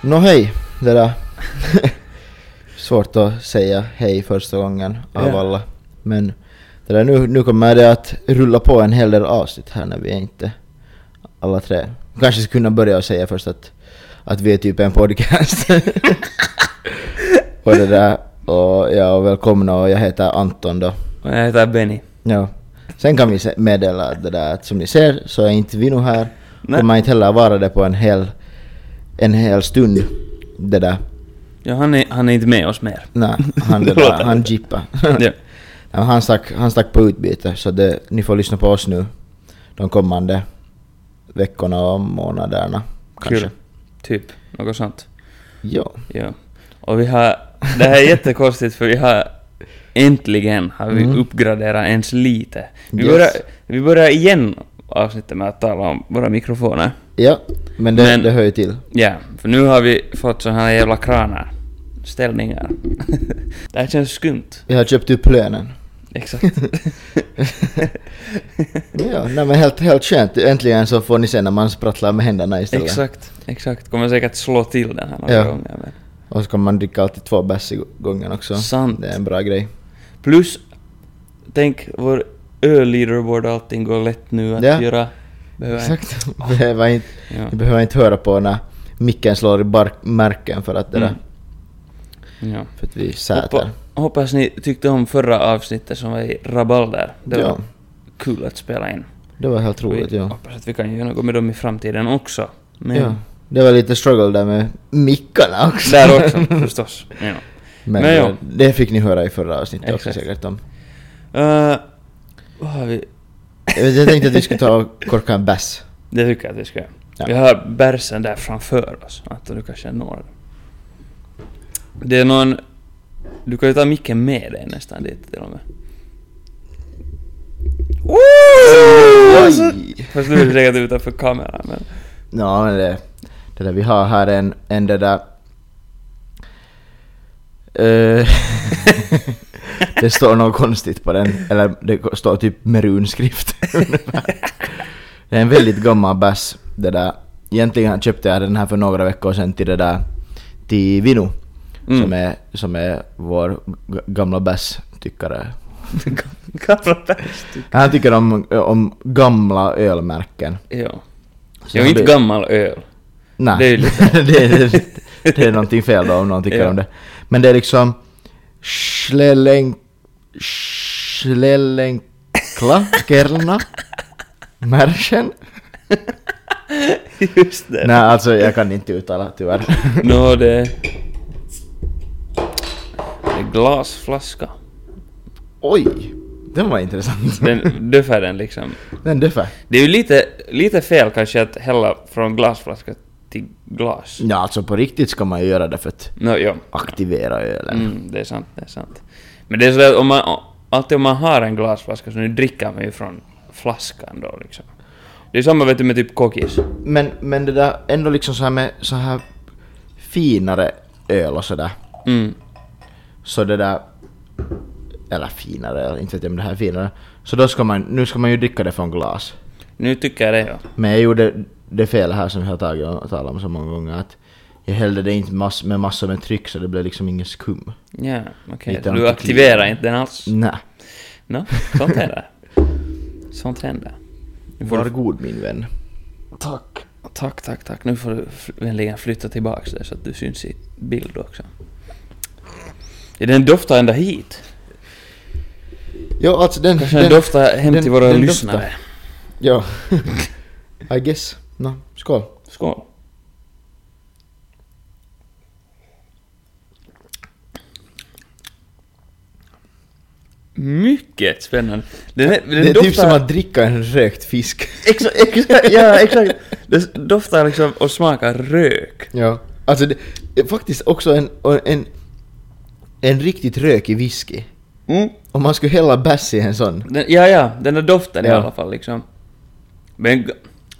Nå hej, det där. Svårt att säga hej första gången av Ja. alla. Men det där, nu, nu kommer det att rulla på en hel del avsnitt här när vi är inte alla tre. Kanske skulle kunna börja och säga först att, att vi är typ en podcast. och det där, och ja, och välkomna och jag heter Anton då. Och jag heter Benny. Ja. Sen kan vi meddela det där att som ni ser så är inte vi nu här. Nej. Kommer inte heller vara det på en hel, en hel stund. Det där. Ja, han är, han är inte med oss mer. Nej, han, det där, han jippar. Ja. Ja, han, stack, han stack på utbyte så det, ni får lyssna på oss nu de kommande veckorna och månaderna. Kanske. Kul. Typ, något sånt. Ja. Ja. Och vi har... Det här är jättekonstigt för vi har... Äntligen har vi Mm. uppgraderat ens lite. Vi, Yes. börjar, vi börjar igen avsnittet med att tala om våra mikrofoner. Ja, men det, Men- det hör ju till. Ja, för nu har vi fått såna här jävla kranar. Ställningar. det här känns skumt. Jag har köpt upp lönen. Exakt. Ja, nej, men helt, helt skönt. Äntligen så får ni se när man sprattlar med händerna istället. exakt, exakt. Kommer säkert slå till den här några Ja. gånger. Men. Och så kan man dricka alltid två bärs i gången också. Sant. Det är en bra grej. Plus, tänk vår öl-leaderboard och allting går lätt nu att Ja. göra. Behöver Exakt. behöver inte, Ja. ni behöver inte höra på när micken slår i bark, märken för att det där, Mm. Ja. för att vi säter. Hoppa, hoppas ni tyckte om förra avsnittet som var i Rabalder. Det Ja. var kul att spela in. Det var helt roligt, vi ja. hoppas att vi kan göra något med dem i framtiden också. Men ja. Det var lite struggle där med mickarna också. där också förstås. Ja. Men, Men ja. det fick ni höra i förra avsnittet också Exakt. säkert om. Uh, vad har vi? Jag, tänkte att vi skulle ta och korka en bärs. Det tycker jag att vi ska. Ja. Vi har bärsen där framför oss. Att du kanske når den. Det är någon... Du kan ju ta micken med dig nästan dit till och med. Oj! Fast du är säkert utanför kameran men... Ja, men det, det där vi har här en, en det där... Eh, det står något konstigt på den, eller det står typ med runskrift. det är en väldigt gammal bärs, det där. Egentligen köpte jag den här för några veckor sedan till det där, till Vinu. Mm. Som, är, som är vår gamla bärs-tyckare. Gamla bärs. Han tycker om, om gamla ölmärken. Ja. Så Jag är inte blir- gammal öl. Nej. Det är lite- det, är, det är någonting fel då om någon tycker Ja. om det. Men det är liksom Schlellen... Schlellenkla Kerna Märchen? Just det. Nej, alltså jag kan inte uttala tyvärr. Nå, det... Det glasflaska. Oj! Den var intressant. Den döfar den liksom. Den döfar. Det är ju lite, lite fel kanske att hälla från glasflaska till glas. Ja, alltså på riktigt ska man ju göra det för att Nå, ja. aktivera ölen. Mm, det är sant, det är sant. Men det är sådär att om man, alltid om man har en glasflaska så nu dricker man ju från flaskan då liksom. Det är samma vet du med typ kokis. Men, men det där ändå liksom så här med så här finare öl och sådär. Mm. Så det där... Eller finare, eller inte vet jag om det här är finare. Så då ska man, nu ska man ju dricka det från glas. Nu tycker jag det ja. Men jag gjorde det fel här som vi har tagit och talat om så många gånger att jag hällde det inte mass, med massor med tryck så det blev liksom ingen skum. Ja, okej. Så Du aktiverar inte den alls? Nej. Nå, sånt händer. Sånt händer. Var du, god min vän. tack. Tack, tack, tack. Nu får du vänligen flytta tillbaks det så att du syns i bild också. Ja, den doftar ända hit. Ja, alltså den... Kanske den doftar hem den- till våra den lyssnare. doftar. Ja. I guess. Nå, skål. Skål. Mycket spännande. Den, den Det är doftar... typ som att dricka en rökt fisk. Exakt, exakt, ja exakt. Det doftar liksom och smakar rök. Ja. Alltså det är faktiskt också en, en, en riktigt rökig whisky. Mm. Om man skulle hälla bärs i en sån. Den, ja, ja, den där doften i Ja. alla fall liksom. Men,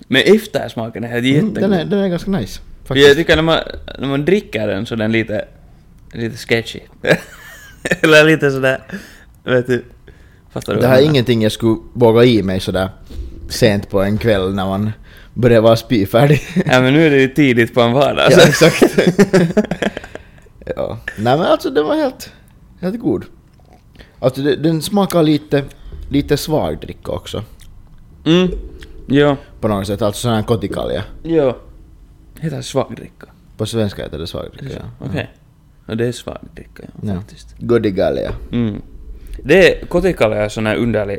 men eftersmaken är helt Mm, jättegod. den, är, den är ganska nice. Faktiskt. jag tycker när man, när man dricker den så den lite, lite sketchy. Eller lite sådär, vet du. Fattar du Det här är ingenting jag skulle våga i mig sådär sent på en kväll när man börjar vara spyfärdig. Ja men nu är det ju tidigt på en vardag. ja, exakt. ja. Nej men alltså den var helt, helt god. Alltså det, den smakar lite, lite svagdricka också. Mm, ja, På något sätt, alltså sån här kotikalja. ja. Heter det svagdricka? På svenska heter det svagdricka, ja. Okej. Ja, det är svagdricka, ja, Ja. faktiskt. Godigalja. Mm. Det är, kotikalla är sån här underlig,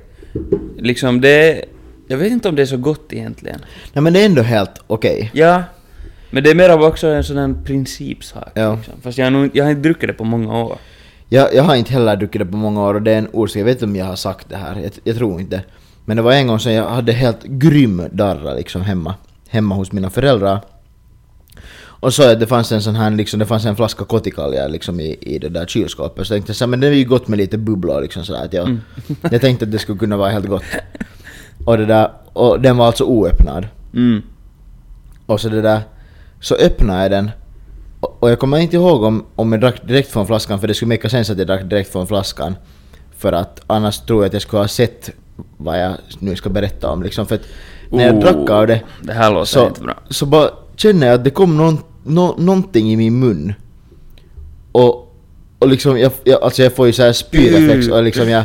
liksom det är, jag vet inte om det är så gott egentligen. Nej men det är ändå helt okej. Ja, men det är mer av också en sån här principsak. Ja. Liksom. Fast jag har, nog, jag har inte druckit det på många år. Jag, jag har inte heller druckit det på många år och det är en orsak, jag vet inte om jag har sagt det här, jag, jag tror inte. Men det var en gång som jag hade helt grym darra liksom hemma, hemma hos mina föräldrar. Och så att det fanns en sån här liksom, det fanns en flaska kotikalja liksom i, i det där kylskåpet. Så jag tänkte här, men det är ju gott med lite bubblor liksom sådär att jag, jag tänkte att det skulle kunna vara helt gott. Och det där, och den var alltså oöppnad. Mm. Och så det där, så öppnade jag den. Och jag kommer inte ihåg om, om jag drack direkt från flaskan, för det skulle make sense att jag drack direkt från flaskan. För att annars tror jag att jag skulle ha sett vad jag nu ska berätta om liksom. För att när jag Oh, drack av det, Det här låter så, inte bra. så bara känner jag att det kom någon, nå, någonting i min mun. Och, och liksom, jag, jag, alltså jag får ju såhär spyreflex och liksom jag,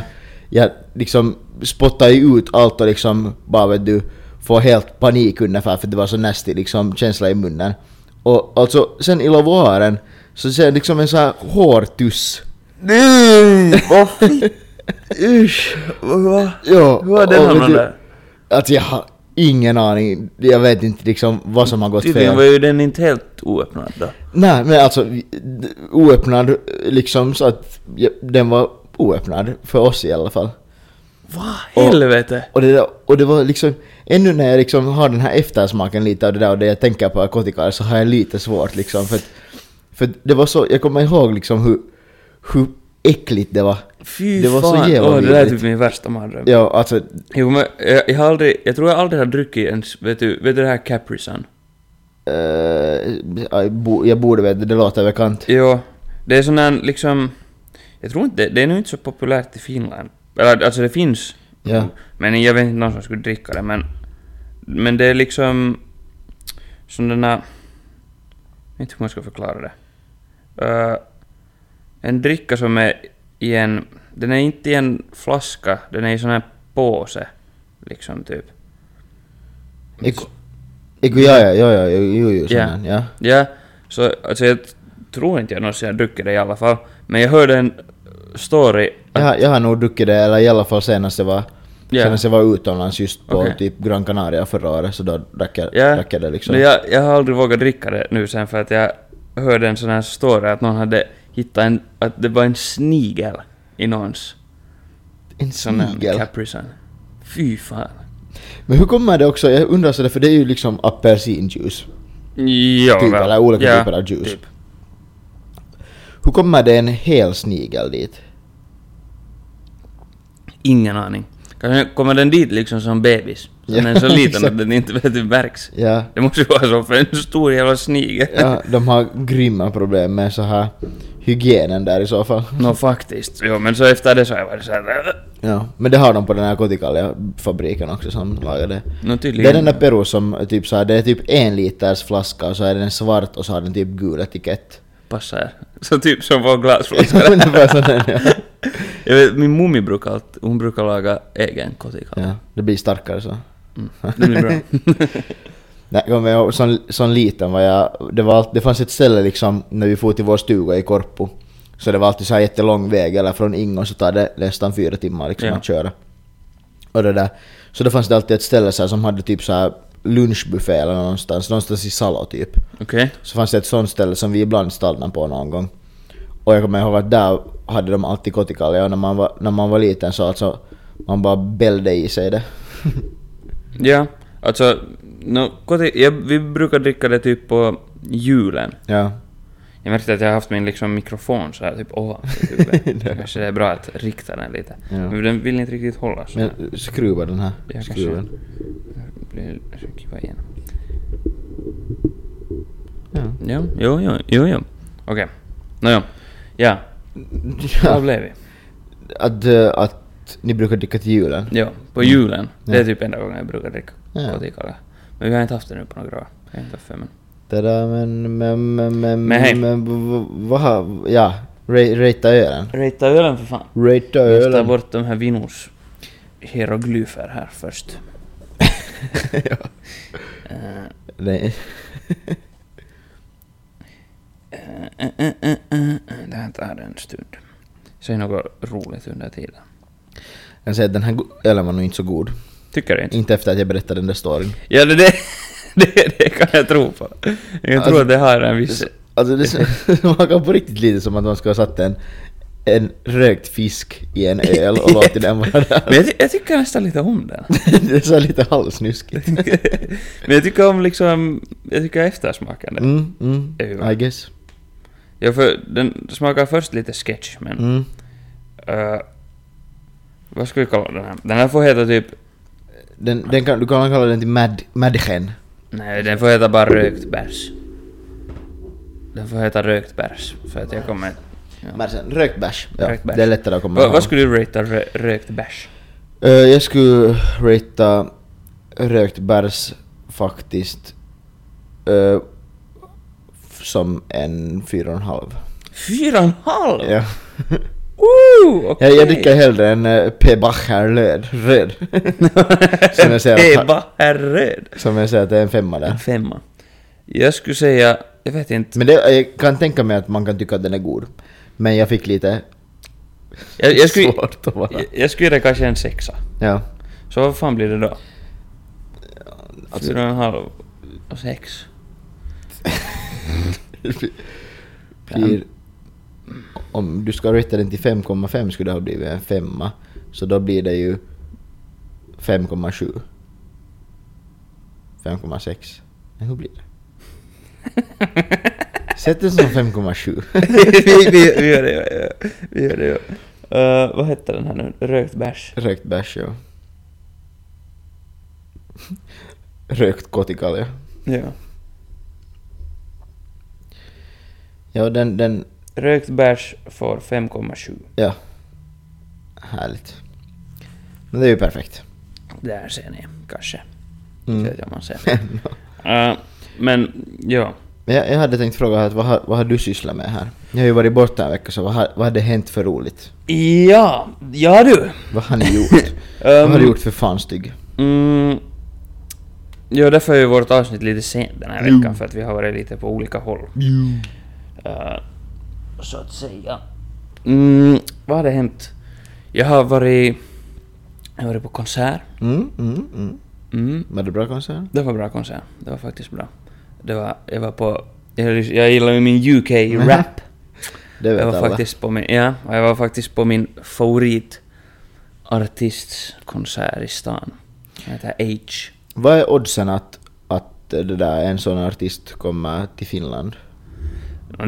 jag liksom spottar ju ut allt och liksom bara vet du, får helt panik ungefär för det var så nasty liksom känsla i munnen. Och alltså sen i lavoaren så ser jag liksom en sån här hårtuss. Nej! Vad Usch! Vad? Ja, Hur har den hamnat där? Alltså jag har ingen aning. Jag vet inte liksom vad som har gått Tydligen fel. var ju den inte helt oöppnad då. Nej men alltså oöppnad liksom så att den var oöppnad för oss i alla fall. Vad Och- helvete? Och det, där, och det var liksom, ännu när jag liksom har den här eftersmaken lite av det där och det jag tänker på narkotika så har jag lite svårt liksom för att, för det var så, jag kommer ihåg liksom hur, hur äckligt det var. Fy Det var så fan. jävla Åh, det där är typ min värsta mardröm. Ja alltså, Jo, men jag, jag har aldrig, jag tror jag aldrig har druckit ens, vet du, vet du det här Capri Sun? eh, jag bo- jag borde veta, det låter bekant. Jo, det är sån här liksom, jag tror inte, det är nog inte så populärt i Finland. Eller alltså det finns, Ja. men jag vet inte någon som skulle dricka det, men, men det är liksom, som den här, jag vet inte hur man ska förklara det. Eh, en dricka som är i en, den är inte i en flaska, den är i sån här påse, liksom typ. Iku, iku, ja, ja, ja, ja, jo, jo, Ja. ja. Ja, så alltså jag tror inte jag någonsin har druckit det i alla fall. Men jag hörde en story Jag, har- jag har nog druckit det, eller i alla fall senast jag var, Ja. senast jag var utomlands just på Okej. typ Gran Canaria förra året, så då drack jag, Ja, drack jag det liksom. men jag, jag har aldrig vågat dricka det nu sen för att jag hörde en sån här story att någon hade hittat en, att det var en snigel i någons En snigel. Capri Sun. Fy fan. Men hur kommer det också, jag undrar sådär, för det är ju liksom apelsinjuice. Ja, Typ, väl. eller olika ja, typer av juice. Typ. Hur kommer det en hel snigel dit? Ingen aning. Kanske kommer den dit liksom som bebis. Så Ja, den är så liten att den inte vet du märks. Ja, Det måste ju vara så för en stor jävla snigel. ja, de har grymma problem med så här hygienen där i så fall. Nå faktiskt. Jo men så efter det så har jag varit såhär... Ja, men det har de på den här kotikalja-fabriken också som lagar det. Nå Det är den där Peru som typ så här, det är typ en liters flaska och så är den svart och så har den typ gul etikett. Passar. Så typ som vår glasflaska. Ungefär ja. jag vet, min mummi brukar hon brukar laga egen kotikalla. ja. Det blir starkare så. Mm. Det blir bra. Nej, jag kommer ihåg, som, som liten var jag, det, var, allt- det fanns ett ställe liksom när vi for till vår stuga i Korpo. Så det var alltid så här jättelång väg, eller från Ingå så tar det nästan fyra timmar liksom Ja. att köra. Och det där. Så då fanns det alltid ett ställe så här, som hade typ så här lunchbuffé eller någonstans, någonstans i Salo typ. Okej. Så fanns det ett sånt ställe som vi ibland stannade på någon gång. Och jag kommer ihåg att där hade de alltid kotikalja och när man var, när man var liten så alltså man bara bällde i sig det. Ja, alltså... No, koti, jag, vi brukar dricka det typ på julen. ja. Jag märkte att jag har haft min liksom mikrofon så här typ ovanför huvudet. Kanske det är bra att rikta den lite. Ja. Men den vill inte riktigt hålla så. Men skruva den här Ja, skruven. Blir kiva igen. Ja. Jo, jo, jo, jo, jo. Okej. Nåjo. Ja, vad ja. blev vi? Att, eh, att ni brukar dricka till julen. Jo, på julen. Det är Ja. typ enda gången jag brukar dricka Ja. Men vi har inte haft det nu på några år. Jag har inte haft det, men... Det där men, men, men, men, Men hej. men vad har, ja, ratea ölen. Rita ölen för fan. Ratea Jag tar ölen. bort de här Vinos hieroglyfer här först. ja. Nej. eh. Det här tar en stund. Säg något roligt under tiden. Jag kan säga att den här ölen var nog inte så god. Tycker du inte? Inte efter att jag berättade den där storyn. Ja, det, det, det, det kan jag tro på. Jag kan tro Alltså- att det har en viss... Alltså det smakar på riktigt lite som att man ska ha satt en, en rökt fisk i en öl och låtit den vara där. Men jag, ty- jag tycker nästan lite om den. det är så lite halvsnuskigt. Men jag tycker om liksom... Jag tycker eftersmaken. Mm, mm. I guess. Ja, för den smakar först lite sketch, men... Mm. eh, vad ska vi kalla den här? Den här får heta typ... Den, den kan, du kan kalla den till mad, madgen. Nej, den får heta bara rökt bärs. Den får heta rökt bärs, för att jag kommer... Ja. Rökt bärs. Ja, Rökt bärs. Det är lättare att komma ihåg. vad skulle du ratea rö, rökt bärs? Eh, jag skulle ratea rökt bärs faktiskt eh, f- som en fyra och en halv. Fyra och en halv? Ja. Woo! okej. Jag, jag dricker hellre en uh, P. Bacher röd. röd. som jag säger är röd. som jag säger att det är en femma En där. femma. Jag skulle säga... Jag vet inte. Men det, jag kan tänka mig att man kan tycka att den är god. Men jag fick lite Jag, jag, skulle, svårt att vara. jag, jag skulle ge det kanske en sexa. Ja. Så vad fan blir det då? Alltså, Fyra och en halv och sex. blir, om du ska ratea den till 5,5 skulle det ha blivit en femma. Så då blir det ju 5,7. 5,6. Nej, hur blir det? Sätt den som 5,7. vi, vi, vi gör det, ja. Vi gör det, ja. Uh, vad hette den här nu? Rökt bärs? Rökt bärs, ja. Rökt kotikal, ja. Ja. Ja, den, den, Rökt bärs får 5,7. ja. Härligt. Men det är ju perfekt. Där ser ni, kanske. Mm. Vet jag man ser. Uh, men, ja. Men jag, jag hade tänkt fråga att vad har, vad har du sysslat med här? Jag har ju varit borta en vecka så vad har, vad har det hänt för roligt? Ja, ja du. Vad har ni gjort? vad har du gjort för fan stygg? Mm, ja, därför är ju vårt avsnitt lite sent den här veckan, för att vi har varit lite på olika håll. Eh, så att säga. Mm, vad har det hänt? Jag har varit... Jag har varit på konsert. Mm, mm, mm. Mm, Var det bra konsert? det var bra konsert. Det var faktiskt bra. Det var... Jag var på... Jag, jag gillar ju min UK-rap. Det vet Jag var alla. faktiskt på min... Ja, jag var faktiskt på min favoritartists konsert i stan. Han heter H. Vad är oddsen att, att det där, en sån artist kommer till Finland?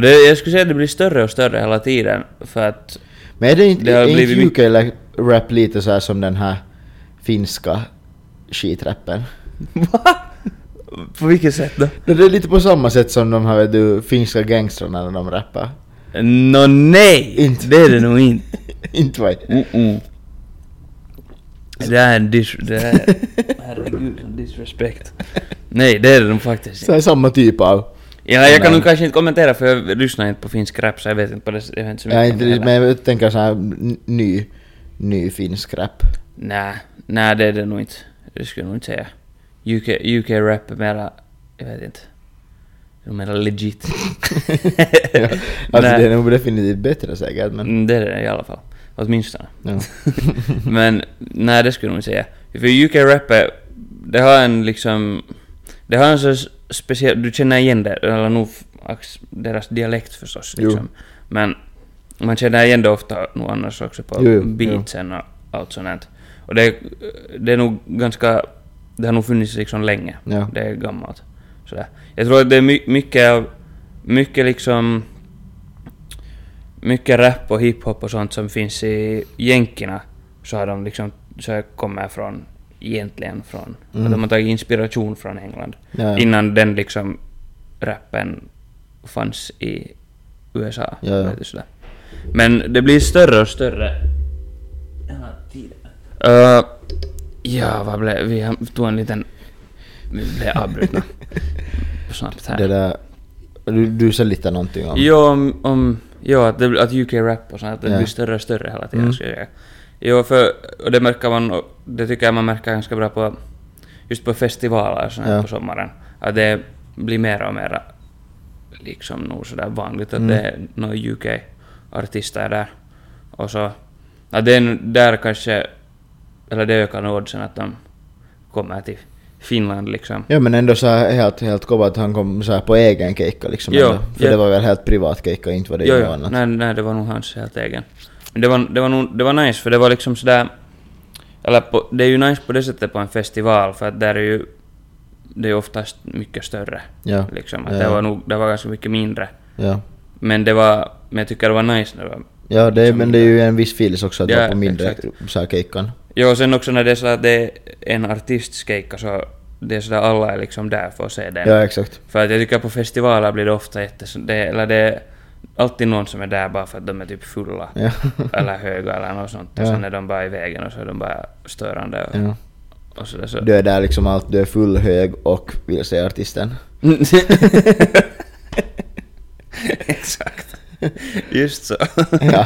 Det, jag skulle säga att det blir större och större hela tiden, för att... Men är det inte, Det har är inte UK-rap lite så här som den här finska skitrappen? Va? På vilket sätt då? Det är lite på samma sätt som de här du, finska gangstrarna när de rappar. Nå nej! Inte. Det är det nog inte. inte vad. Det är en dis... Det är... Herregud, disrespect. Nej, det är det nog faktiskt Så här samma typ av... Ja, jag kan nog kanske inte kommentera för jag lyssnar inte på finsk rap så jag vet inte på det, jag vet inte så mycket det inte, men jag tänker så här n- ny, ny finsk rap. Nej, nej det är det nog inte. Det skulle jag nog inte säga. UK, UK rap är mera, jag vet inte. Det är legit. ja, alltså det är nog definitivt bättre säkert men... Mm, det är det i alla fall. Åtminstone. Ja. Men nej, det skulle jag nog säga. För UK rap är, det har en liksom, det har en så speciell, du känner igen det, eller nog deras dialekt förstås Jo. liksom. Men man känner igen det ofta nog annars också på Jo, jo, beatsen och allt sånt. Och det, det är nog ganska, det har nog funnits liksom länge. Ja. Det är gammalt. Sådär. Jag tror att det är my, mycket av, mycket liksom, mycket rap och hiphop och sånt som finns i jänkerna så har de liksom, så kommer från egentligen från, Mm. att de har tagit inspiration från England. Ja, ja. Innan den liksom rappen fanns i USA. Ja, ja. vet du, sådär. Men det blir större och större hela tiden. Uh, ja, vad blev... Vi tog en liten... Vi blev avbrutna. Snabbt här. Det där... Du, du sa lite någonting om... Jo, om, om jo, att, det, att UK rap och sånt, att det Ja. blir större och större hela tiden. Mm. skulle jag säga. Jo, för, och det märker man, det tycker jag man märker ganska bra på, just på festivaler och sånt Ja. på sommaren, att det blir mer och mer liksom nog sådär vanligt att Mm. det är några UK-artister där. Och så, att det är där kanske, eller det ökar nog oddsen att de kommer till Finland liksom. Ja men ändå så här helt, helt kova att han kom så här på egen keikka liksom. Jo, ändå. För ja. det var väl helt privat keikka, inte var det Jo, något annat. Nej, nej, det var nog hans helt egen. Men det var, det var nog, det var nice, för det var liksom sådär... Eller på, det är ju nice på det sättet på en festival, för att där är ju... Det är oftast mycket större. Ja. Liksom. Att Ja. det var nog, det var ganska mycket mindre. Ja. Men det var... Men jag tycker det var nice när det var... Ja, det, Liksom men det är ju en viss feeling också att Ja, vara på mindre så här keikkan. Jo, och sen också när det är så att det är en artistskejka så... Det är sådär alla är liksom där för att se den. Ja, exakt. För att jag tycker på festivaler blir det ofta jättes... Det, eller det är alltid någon som är där bara för att de är typ fulla. Ja. eller höga eller något sånt. Och Ja. sen är de bara i vägen och så är de bara störande och, ja. och sådär. Så. Du är där liksom allt, du är full, hög och vill se artisten. Exakt. Just så. Ja,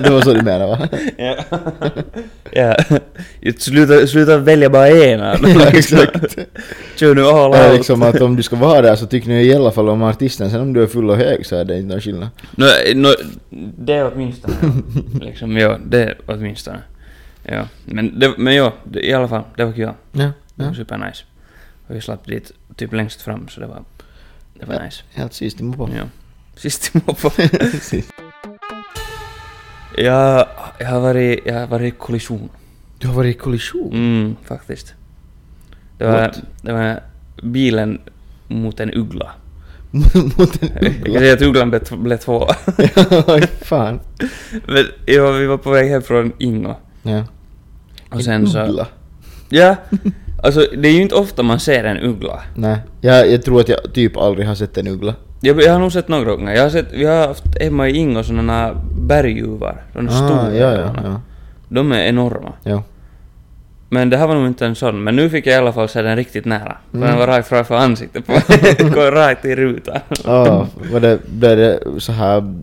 det var så du menade va? ja. ja. Just Sluta, sluta välja bara ena. Ja, exakt. Kör nu all Ja, out. liksom att om du ska vara där så tycker ni i alla fall om artisten, sen om du är full och hög så är det inte någon skillnad. No, no, det är åtminstone. liksom, ja, det är åtminstone. Ja. Men, det, men ja, det, i alla fall, det var kul. Ja, Det ja. var supernice. Och vi slapp dit typ längst fram så det var, det var Ja. nice. Helt sist i mopo. Ja. Sist i. Sist. jag, jag har varit, jag har varit i kollision. Du har varit i kollision? Mm, faktiskt. Det var, det var bilen mot en uggla. Mot en Jag kan uggla? säga att ugglan blev, blev två. Oj, fan. Men ja, vi var på väg hem från Ingo. Ja. Och sen så... Uggla? Ja, alltså det är ju inte ofta man ser en uggla. Nej, jag, jag tror att jag typ aldrig har sett en uggla. Jag, jag har nog sett några gånger. Jag har sett, vi har haft hemma i Ingo sådana berguvar. De är stora. Ah, ja, ja, ja. De är enorma. ja. Men det här var nog inte en sån. Men nu fick jag i alla fall se den riktigt nära. För Mm. den var rakt framför ansiktet på mig. Går rakt i rutan. Ah, var det, blev det så här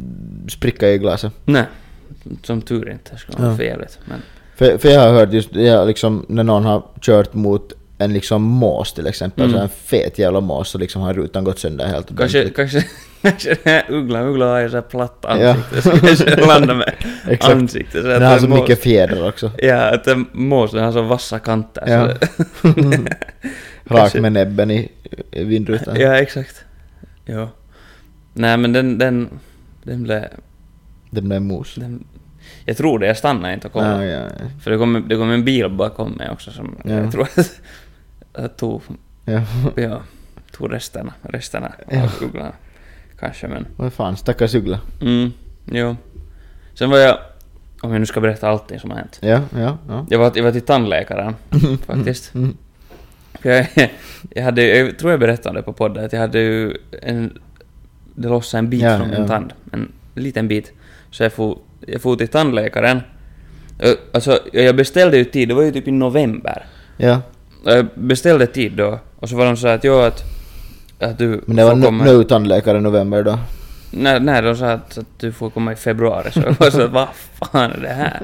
spricka i glaset? Nej, som tur inte. Det skulle vara Ja. för jävligt. Men För, för jag har hört just ja, liksom, när någon har kört mot en liksom mås till exempel, Mm. så en fet jävla mås så liksom har rutan gått sönder helt kanske, kanske, kanske den här ugglan, ugglan har ju så här platt Ja. ansikte. Så kanske landa med ansiktet. Så Den har en så mås- mycket fjädrar också. Ja, att den mås den har så vassa kanter. Ja. Kanske- med näbben i, i vindrutan. ja, exakt. Ja. Nej men den, den, den blev... Den där mos. Den, jag tror det, jag stannade inte och kollade. Ja, ja, ja. För det kom, det kom en bil bakom mig också som Ja. jag tror att tog, ja. ja, tog resterna, resterna Ja. av ugglan. Kanske men... Vad fan, stackars uggla. Mm, jo. Sen var jag, om jag nu ska berätta allting som har hänt. Ja, ja, ja. Jag var, jag var till tandläkaren faktiskt. Mm. För jag, jag hade, jag tror jag berättade om det på podden, att jag hade ju en... Det lossade en bit Ja, från min ja. tand. En liten bit. Så jag får, jag får till tandläkaren. Ö, Alltså, jag beställde ju tid, det var ju typ i november. ja. Jag beställde tid då, och så var de så att jo att... Att du Men det var komma... nu tandläkare i november då. Nej, nej, de sa att, att du får komma i februari, så jag var så att vad fan är det här?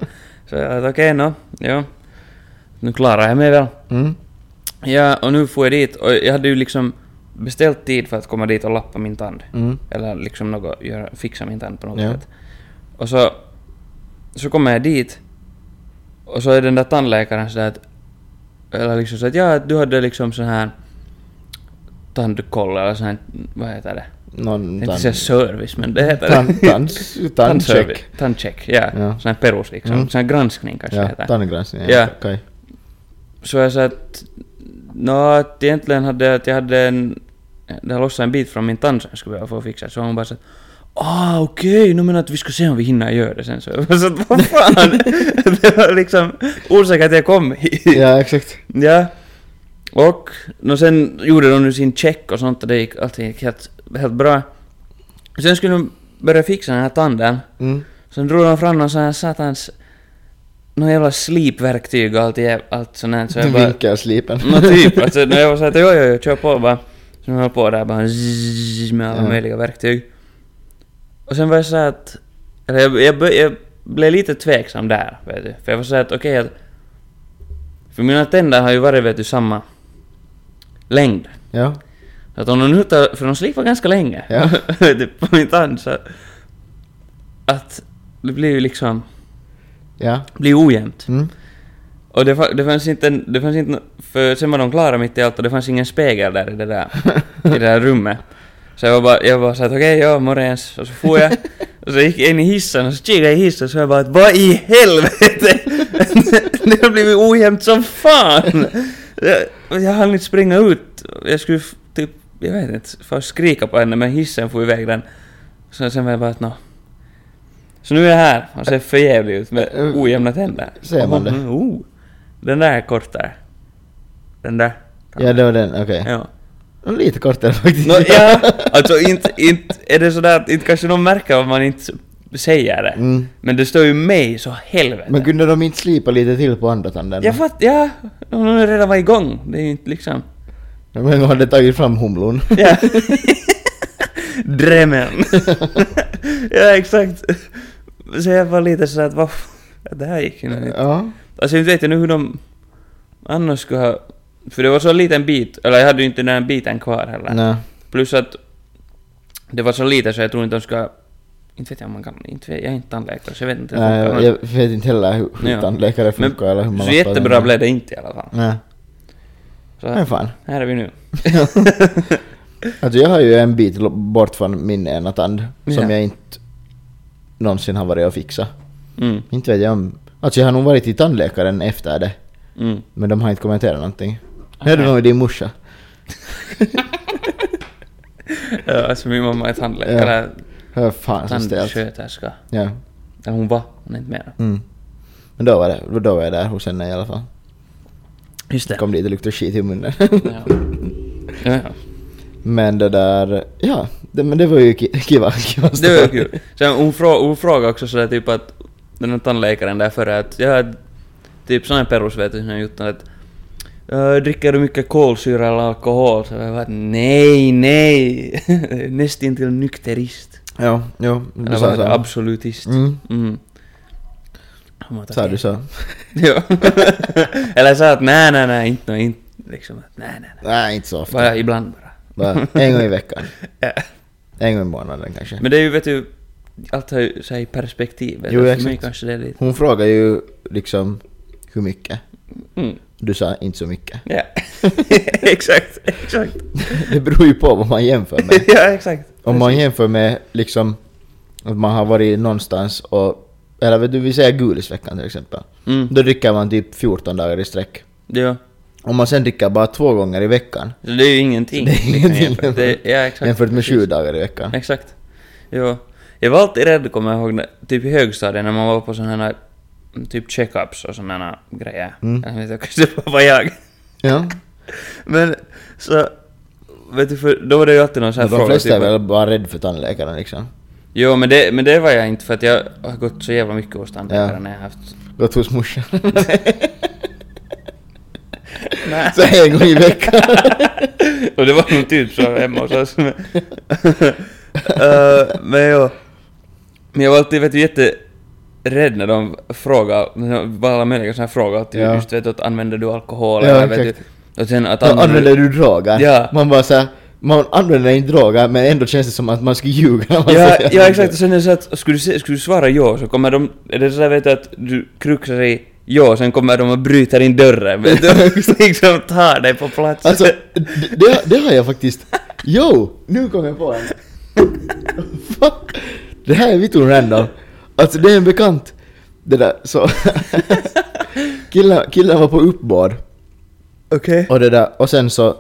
Så jag att okej, nå, ja. Nu klarar jag mig väl. Mm. Ja, och nu får jag dit, och jag hade ju liksom beställt tid för att komma dit och lappa min tand. Mm. Eller liksom något, göra, fixa min tand på något Ja. sätt. Och så, så kommer jag dit, och så är den där tandläkaren sådär att, eller liksom så att ja, du hade liksom sån här tandkoll eller sån här, vad heter det? Någon Jag tänkte säga service, men det heter det. Tand, tands, tandcheck. Tandcheck, ja. Ja. Sån här perus liksom. Mm. Sån här granskning kanske Ja, heter. tandgranskning. Ja. Okej. Så jag sa att... Nå, att egentligen hade att jag hade en... Det har lossat en bit från min tand som jag skulle behöva få fixat. Så hon bara att, Ah, okej, nu menar att vi ska se om vi hinner göra det sen så. Så att, vad fan? det var liksom orsaken att jag kom hit. Ja, exakt. Ja. Och no, sen gjorde de nu sin check och sånt och det gick, allting gick helt, helt bra. Sen skulle de börja fixa den här tanden. Mm. Sen drog de fram någon sån här satans... Någon jävla slipverktyg och allt, allt sånt här. Så jag bara... Vinkelslipen. Nå typ, alltså när jag var såhär att jo, jo, jo, kör på bara. Så jag höll på där bara zzz, med alla Ja. möjliga verktyg. Och sen var jag såhär att... Eller jag, jag, jag blev lite tveksam där, vet du. För jag var såhär att okej att... För mina tänder har ju varit, vet du, samma längd. Ja. Så att om de nu tar, för de slipar ganska länge. Ja. du, på min tand så... Att det blir ju liksom... Ja. blir ojämnt. Mm. Och det, det fanns inte, det fanns inte, för sen var de klara mitt i allt och det fanns ingen spegel där i det där, i det där rummet. Så jag var bara, jag var såhär att okej, ja, morgens. Och så får jag, och så gick jag in i hissen och så kikade jag i hissen så jag bara att vad i helvete! det har blivit ojämnt som fan! Jag, jag hann inte springa ut. Jag skulle typ, jag vet inte, först skrika på henne men hissen får iväg den. Så sen var jag bara att nå. Så nu är jag här och ser förjävlig ut med ojämna tänder. Ser man det? Mm, Oh, den där är kortare. Den där. Ja, det var den, okej. Ja. Lite kortare faktiskt. Nå, ja, alltså inte, inte är det sådär att inte kanske de märker om man inte säger det. Mm. Men det står ju mig så helvete. Men kunde de inte slipa lite till på andra tanden? jag fattar, ja, de har redan varit igång. Det är ju inte liksom... De en gång hade tagit fram humlon. Ja. Drömmen. ja, exakt. Så jag var lite sådär att vad det här gick ju inte. ja. Alltså inte vet jag nu hur de annars skulle ha... För det var så en liten bit, eller jag hade ju inte den här biten kvar heller. Nej. Plus att det var så lite så jag tror inte de ska... Inte vet jag om man kan... Inte vet, jag är inte tandläkare så jag vet inte Nej, jag, jag vet inte heller hur, hur Ja. tandläkare Men- funkar eller hur man Så jättebra blev det inte i alla fall. Nej. Så Men fan. här är vi nu. Alltså jag har ju en bit bort från min ena tand som Ja. jag inte någonsin har varit och fixa. Mm, Inte vet jag om... Alltså jag har nog varit till tandläkaren efter det. mm. Men de har inte kommenterat någonting. Hörde du nog din morsa? Ja, alltså min mamma är tandläkare, Hör fan så stelt. tandsköterska. Ja. Ja, hon var, hon är inte mer. Mm. Men då var, det, då var jag där hos henne i alla fall. Just det. Kom dit och luktade skit i munnen. Ja. Ja, ja. men det där... Ja, det, men det var ju ki- kiva. kiva Det var kul. Sen hon, frå, hon frågade också sådär typ att den här tandläkaren där före att ja, typ sån här perus vet du, som jag gjort att "Ja, dricker du mycket kolsyra eller alkohol? Så jag bara nej, nej, nästintill nykterist. Ja, jo. Du sa så. absolutist. Mm. Mm. Sa du så? Ja. Eller sa att nej, nej, nej, inte, nå, inte liksom att nej, nej, nej. Nej, inte så ofta. Bara ibland bara. Bara en gång i veckan. Ja. En gång i månaden kanske. Men det är ju, vet du, allt har ju i perspektiv. Jo, exakt. mig kanske det är lite... Hon frågade ju liksom hur mycket. Mm. Du sa inte så mycket. Ja, exakt, exakt. Det beror ju på vad man jämför med. ja, exakt. Om man jämför med liksom att man har varit någonstans och eller vet du, vi säger gulisveckan till exempel. Mm. Då dricker man typ 14 dagar i sträck. Ja, Om man sen dricker bara två gånger i veckan så det är ju ingenting. Det är liksom, ingenting jämfört. Det, ja, exakt. jämfört med sju dagar i veckan. Exakt. Jo. Jag var alltid rädd, kommer jag ihåg, när- typ i högstadiet när man var på sådana här typ checkups och sådana grejer. Mm. Jag vet inte, kanske det var jag. Ja. Men så... Vet du, för då var det ju alltid någon sån här De fråga. flesta typ är väl bara rädda för tandläkaren liksom. Jo, men det, men det var jag inte för att jag har gått så jävla mycket hos tandläkaren Ja. när jag har haft... Gått hos morsan. Nej. så en gång i veckan. Och det var nog typ så hemma hos oss. Men, Eh, men jo. Men jag var alltid vet du, jätterädd när de var alla möjliga sådana frågor. Typ, Ja. Just vet du, att använder du alkohol? Ja, eller, vet exakt. du, och sen att Då använder du droger. Ja. Man bara såhär, man använder inte droger men ändå känns det som att man ska ljuga när man Ja, ja exakt, och sen är det så att skulle du, skulle du svara ja så kommer de, är det så där vet du att du kruxar i ja, sen kommer de och bryter in dörren vet du, liksom tar dig på plats. Alltså, det, det, har jag faktiskt... Jo! Nu kom jag på en. Det här är vittu random. Alltså det är en bekant. Det där, så... killen, killen var på uppbåd. Okej. Och det där, och sen så...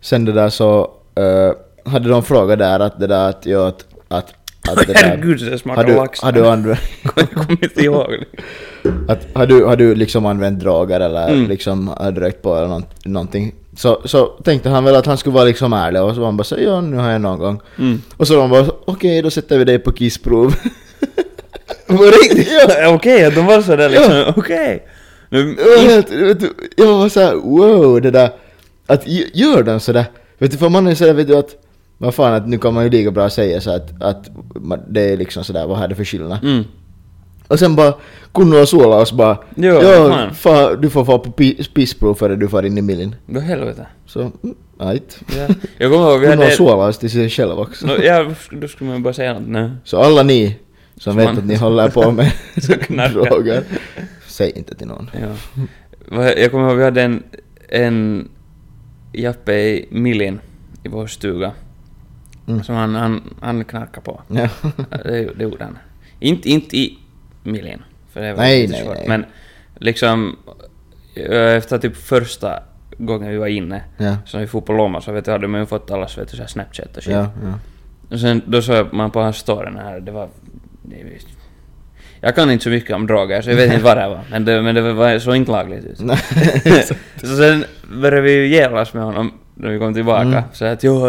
Sen det där så... eh, hade de frågat där att det där att, ja, att, att, att det där- Herregud, har du, lax. har du använt, Jag kommer inte ihåg. att, har du, har du liksom använt droger eller Mm. liksom har rökt på eller nånt, någonting? Så, så tänkte han väl att han skulle vara liksom ärlig och så var han bara så ja nu har jag någon gång. Mm. Och så var han bara okej då sätter vi dig på kissprov. På riktigt? Ja. Okej, att de var sådär liksom, okej. Nu, Jag jag var såhär wow det där, att gör de sådär? Vet du för man är sådär vet du att, vad fan att nu kan man ju lika bra säga så att, att det är liksom sådär vad är det för skillnad? mm. Och sen bara kunde ha sola oss bara Jo, ja, fan. du får få på pi- pissprov före du får in i millen. Då helvete. Så, mm, ajt. Ja. Jag kommer ihåg, vi Kunde ha hade... sola oss till sig själv också. No, ja, då skulle man bara säga något nu. Så alla ni som Som vet att ni håller på med droger, säg inte till någon. Ja. Jag kommer ihåg, vi hade en, en Jappe i Millin i vår stuga. Mm. Som han, han, han knarkade på. Ja. Det, det gjorde han. Inte, inte i Millin. För det var Nej, lite nej, svårt. nej. Men liksom eh, efter typ första gången vi var inne, ja. så när vi for på Lomma så vet du, hade man ju fått allas vet du, så här Snapchat och shit. Ja, ja. Och sen då såg man på hans story här, det var... Det, jag kan inte så mycket om droger så jag vet inte vad det var, men det, men det var så inte lagligt ut. Så sen började vi ju jävlas med honom när vi kom tillbaka. Mm. Så att jo,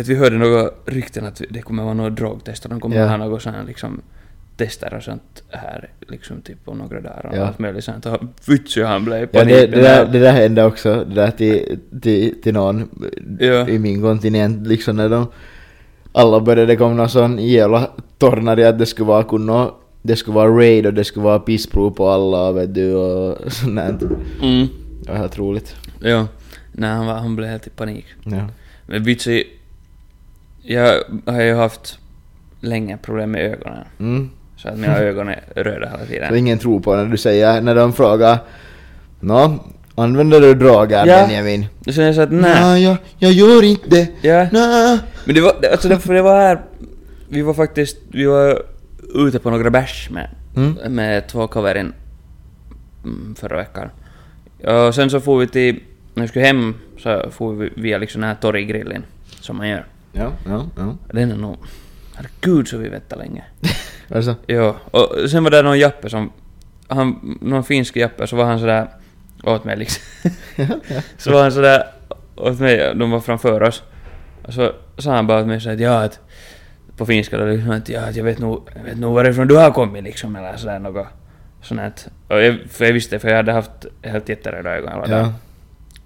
att vi hörde några rykten att det kommer vara några drogtester, de kommer Ja. ha något sånt liksom tester och sånt här liksom typ på några dagar och Ja. allt möjligt sånt. Och vitsi han blev Ja, panik. det, det, där, där- det där hände också, det där till, till, till någon Ja. i min kontinent, liksom när de alla började komma någon sån jävla tornar i att det skulle vara kunna, det skulle vara raid och det skulle vara pissprov på alla vet du och sånt. Mm. Det var helt roligt. Ja. Nej, han, var, han blev helt i panik. Ja. Men vitsi, jag har ju haft länge problem med ögonen. Mm. Så att mina ögon är röda hela tiden. Så ingen tror på när du säger, när de frågar Nå, använder du droger Ja. Benjamin? Så jag sa att nej. Nej, jag, jag gör inte det. Ja. Nej. Men det var, alltså det, för det var här, vi var faktiskt, vi var ute på några bärs med, Mm. med två kaverin mm, förra veckan. Och sen så får vi till, när vi skulle hem så får vi via liksom den här torggrillen som man gör. Ja, ja, ja. Den är nog, herregud så vi väntade länge. Alltså, Ja, och sen var det någon jappe som, han, någon finsk jappe, så var han sådär åt mig liksom. så var han sådär åt mig, de var framför oss. Och så sa han bara åt mig sådär att ja, att på finska då liksom att ja, att jag vet nog, jag vet nog varifrån du har kommit liksom eller sådär något sånt. här. Och jag, för jag visste, för jag hade haft helt jätteröda ögon dagen. ja,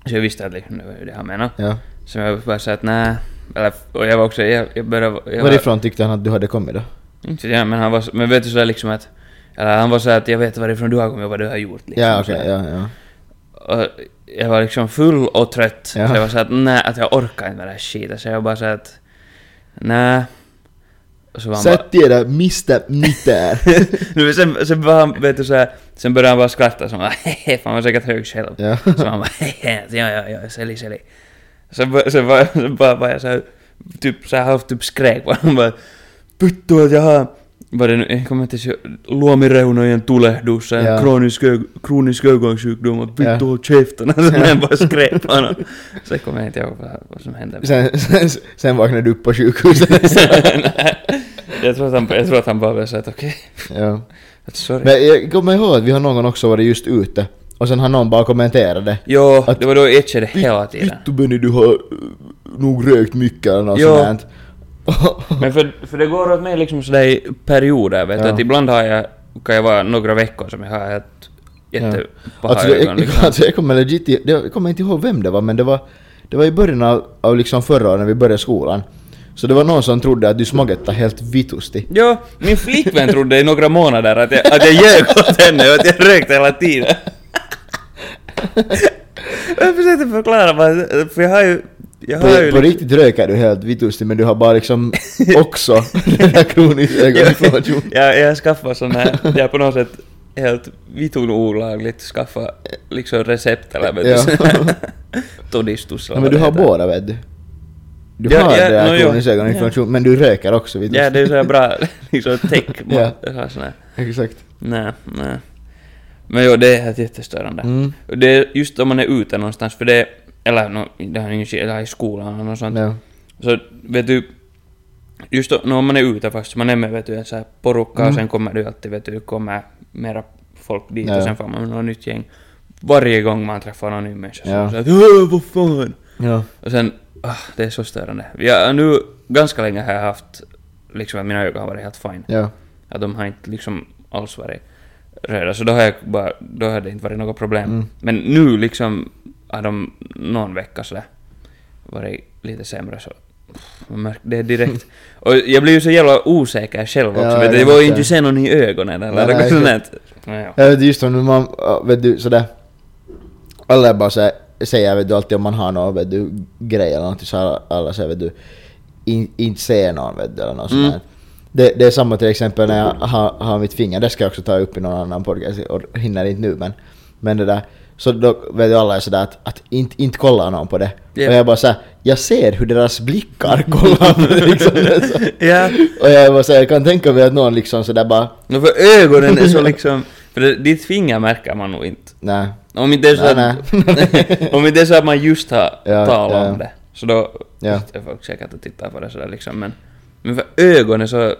Så jag visste att liksom det var det han menade. ja. Så jag bara sa att nej, eller, och jag var också, jag, jag började... Jag var- Varifrån tyckte han att du hade kommit då? inte ja, men han var men vet du sådär liksom att... Eller han var såhär att jag vet varifrån du har kommit och vad du har gjort liksom. Ja, okej, sådär. ja, ja. Och jag var liksom full och trött. Ja. Så jag var såhär att nej, att jag orkar inte med det här skiten. Så jag bara såhär att... Nej. Så bara... Sätt er där, Mr. Nitter. Nu, sen, sen var han, vet du såhär... Sen började han bara skratta så han bara hehe, för han var säkert hög själv. Ja. Så han bara hehe, ja ja ja, sälj sälj. Sen, bara- sen, var, sen bara var jag såhär... Typ såhär halvt typ skrek på honom bara... Vittu att jag har... Vad det nu, jag kommer inte ihåg, luomireunojen tulehdus, Ja. kronisk, ögonsjukdom och vittu håll käften. Sen jag bara skrek på honom. Sen kommer jag inte ihåg vad, vad som hände. Sen, sen, sen vaknade du upp på sjukhuset. jag, tror att han, jag tror att han bara blev såhär att okej, ja. att sorry. Men jag kommer ihåg att vi har någon gång också varit just ute. Och sen har någon bara kommenterat det. Jo, att- det var då jag itchade hela tiden. Vittu Benny, du har uh, nog rökt mycket eller något sånt. Men för, för det går åt mig liksom sådär i perioder, vet du, Ja. att ibland har jag, kan jag vara några veckor som jag har ett jättepaha Alltså, det, ögon jag, liksom. alltså jag kommer legit jag kommer inte ihåg vem det var men det var, det var i början av, av liksom förra året när vi började skolan. Så det var någon som trodde att du smagettade helt vitusti. Jo, min flickvän trodde i några månader att jag, att jag ljög åt henne och att jag rökte hela tiden. jag försökte förklara för jag har ju... Jag På, på liksom- riktigt röker du helt vitusti men du har bara liksom också den här kroniska ögoninflammation. jag, jag skaffade sån här, jag har på något sätt helt vitun olagligt skaffa liksom recept eller vet Ja. du todistus eller Ja, men du har båda vet du. Du Ja, har ja, det här no, kroniska ögoninflammation men du röker också vitusti. Ja, det är så här bra liksom tech. Ja. ja. sån här. Exakt. Nej, nej. Men jo, det är helt jättestörande. Mm. Det är just om man är ute någonstans, för det... Eller no, det har ingen skit, eller i skolan eller något sånt. Ja. Så vet du... just då, när man är ute först, man är med vet du, en så här porukka Mm. och sen kommer du alltid vet du, kommer mera folk dit Ja. och sen får man något nytt gäng. Varje gång man träffar någon ny människa så Ja. är det så att "Åh, vad fan? Ja. Och sen, ah, det är så störande. Ja, nu, ganska länge har jag haft, liksom att mina ögon har varit helt fine. Ja. Att de har inte liksom alls varit röda, så då har jag bara, då har det inte varit något problem. Mm. Men nu liksom har de någon vecka sådär varit lite sämre så man märker det direkt. Och jag blir ju så jävla osäker själv också. Ja, vet du, vågar vet ju inte det. se någon i ögonen eller Nej, något sånt där. Ja, Jag vet just om man, ja, vet du sådär, alla bara så säger vet du alltid om man har någon vet du grej eller någonting så alla, säger vet du in, inte se någon vet du eller något Mm. sånt det, det är samma till exempel när jag har, har mitt finger, det ska jag också ta upp i någon annan podcast och hinner inte nu men, men det där så då vet du alla är sådär att, att inte, inte kolla någon på det. Ja. Och jag bara såhär, jag ser hur deras blickar kollar på det liksom. Ja. Och jag bara såhär, jag kan tänka mig att någon liksom sådär bara, No, för ögonen är så liksom... För det, ditt finger märker man nog inte. nej. Om inte det är så Nej, att, om inte det är så att man just har Ja, talat ja. om det. Så då Ja. är folk säkert och tittar på det sådär liksom. Men, men för ögonen så...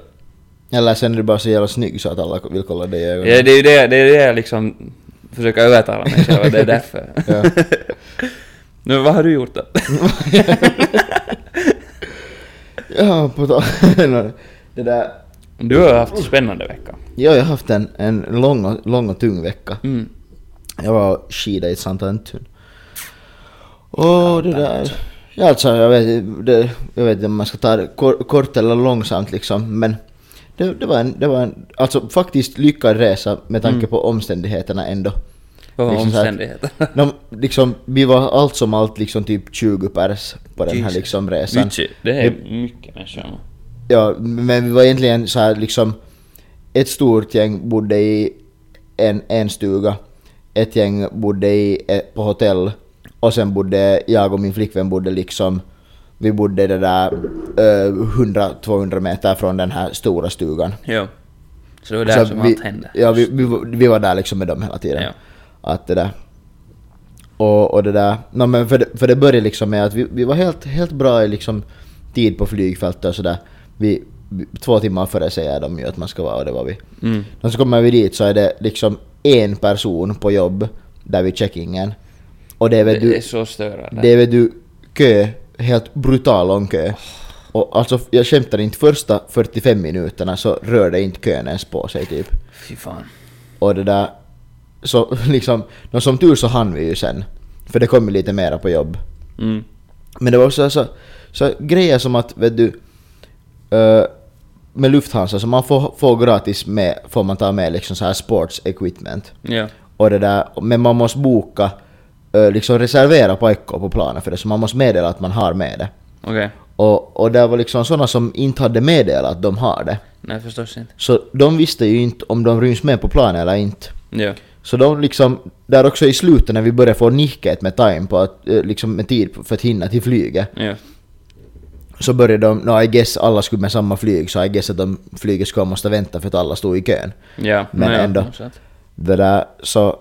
Eller sen är du bara så jävla snygg så att alla vill kolla dig i ögonen. Ja, det är ju det, det, är det liksom försöker övertala mig själv det är därför. Ja. nu, vad har du gjort då? Ja, på tal Det där... Du har haft en spännande vecka. Ja, jag har haft en, en lång, och, lång och tung vecka. Mm. Jag var och skidade i Santa Antun. Och det där... Ja, alltså jag vet, det, jag vet inte om man ska ta det kor, kort eller långsamt liksom, men det, det, var en, det var en, alltså faktiskt lyckad resa med tanke Mm. på omständigheterna ändå. Vad var Liksom omständigheterna? De, liksom, vi var allt som allt liksom typ 20 pers på den här liksom resan. Mycket, det är mycket människor. Ja, men vi var egentligen så här liksom ett stort gäng bodde i en, en stuga, ett gäng bodde i, eh, på hotell och sen bodde jag och min flickvän bodde liksom vi bodde det där eh, 100-200 meter från den här stora stugan. Jo. Så det var där Så som vi, allt hände. Ja, vi, vi, var- vi var där liksom med dem hela tiden. Ja. Att det där. Och, och det där. No, men för, det, för det började liksom med att vi, vi var helt, helt bra i liksom tid på flygfältet och sådär. Vi, två timmar före säger de ju att man ska vara och det var vi. Mm. Och så kommer vi dit så är det liksom en person på jobb där vid checkingen. Och det är väl Det du, är så störande. det är väl du kö, helt brutal lång kö. Och alltså jag skämtar inte, första 45 minuterna så rörde inte kön ens på sig typ. Fy fan. Och det där, så liksom, nå, som tur så hann vi ju sen. För det kom ju lite mera på jobb. Mm. Men det var också så, så grejer som att, vet du, eh, med Lufthansa så man får, får gratis med, får man ta med liksom så här sports equipment. Ja. Och det där, men man måste boka, liksom reservera paikkoa på planen för det, så man måste meddela att man har med det. Okej. Och, och det var liksom sådana som inte hade meddelat att de har det. Nej, förstås inte. Så de visste ju inte om de ryms med på planen eller inte. Ja. Så de liksom, där också i slutet när vi började få nicket med time på att, eh, liksom med tid för att hinna till flyget. Ja. Så började de, no I guess alla skulle med samma flyg så I guess att de flyget skulle måste vänta för att alla stod i kön. Ja. Men no, ja, ändå. Det där, så,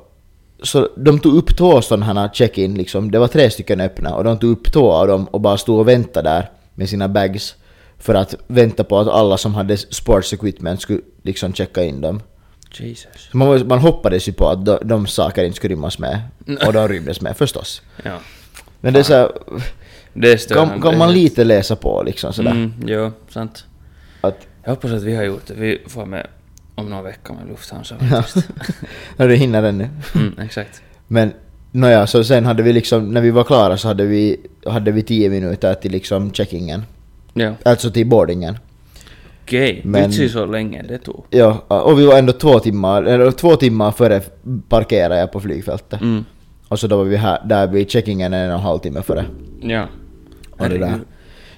så de tog upp två sådana här check-in liksom, det var tre stycken öppna och de tog upp två av dem och bara stod och väntade där med sina bags för att vänta på att alla som hade sports equipment skulle liksom checka in dem. Jesus. Man, man hoppades ju på att de, de saker inte skulle rymmas med och de rymdes med förstås. Ja. Men det är så Det kan, kan man lite läsa på liksom sådär. Mm, jo, sant. Att, Jag hoppas att vi har gjort det. Vi får med om några veckor med Lufthansa ja. faktiskt. när du hinner ännu. mm, exakt. Men nåja, så sen hade vi liksom, när vi var klara så hade vi, hade vi tio minuter till liksom checkingen. Ja. Alltså till boardingen. Okej. Men- Vitsi så länge det tog. Ja, och vi var ändå två timmar, eller två timmar före parkerade jag på flygfältet. Mm. Och så då var vi här, där vid checkingen en och en halv timme före. Ja. Och det där.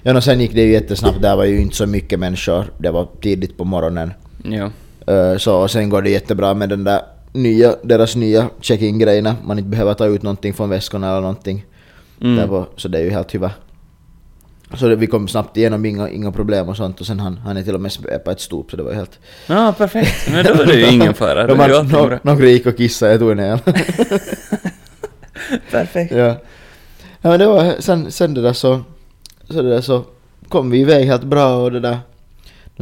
Ja, och sen gick det ju jättesnabbt, där var ju inte så mycket människor. Det var tidigt på morgonen. Ja. Eh, Så sen går det jättebra med den där nya, deras nya check-in-grejerna. Man inte behöver ta ut någonting från väskorna eller någonting. Mm. Där var, så det är ju helt hyvä. Så det, vi kom snabbt igenom, inga, inga problem och sånt. Och sen han, han är till och med på ett stop så det var helt... Ja, perfekt. Men då är det ju ingen fara. De är ju har- allting nå- bra. Några gick och kissade, jag tog en hel. Perfekt. ja. ja men det var, sen, sen det där så, så det där så kom vi iväg helt bra och det där.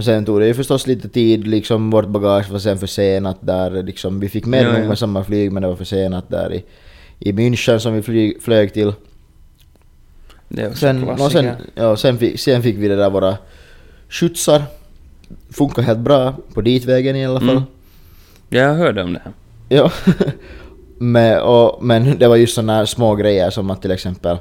Och sen tog det ju förstås lite tid, liksom vårt bagage var sen försenat där, liksom vi fick med Ja, ja. med samma flyg men det var försenat där i, i München som vi flyg, flög till. Det är Sen, och sen, ja, sen, fick, sen fick vi det där våra skjutsar. Funkar helt bra på ditvägen i alla fall. Mm. Jag hörde om det här. Ja. men, och, men det var just såna små grejer som att till exempel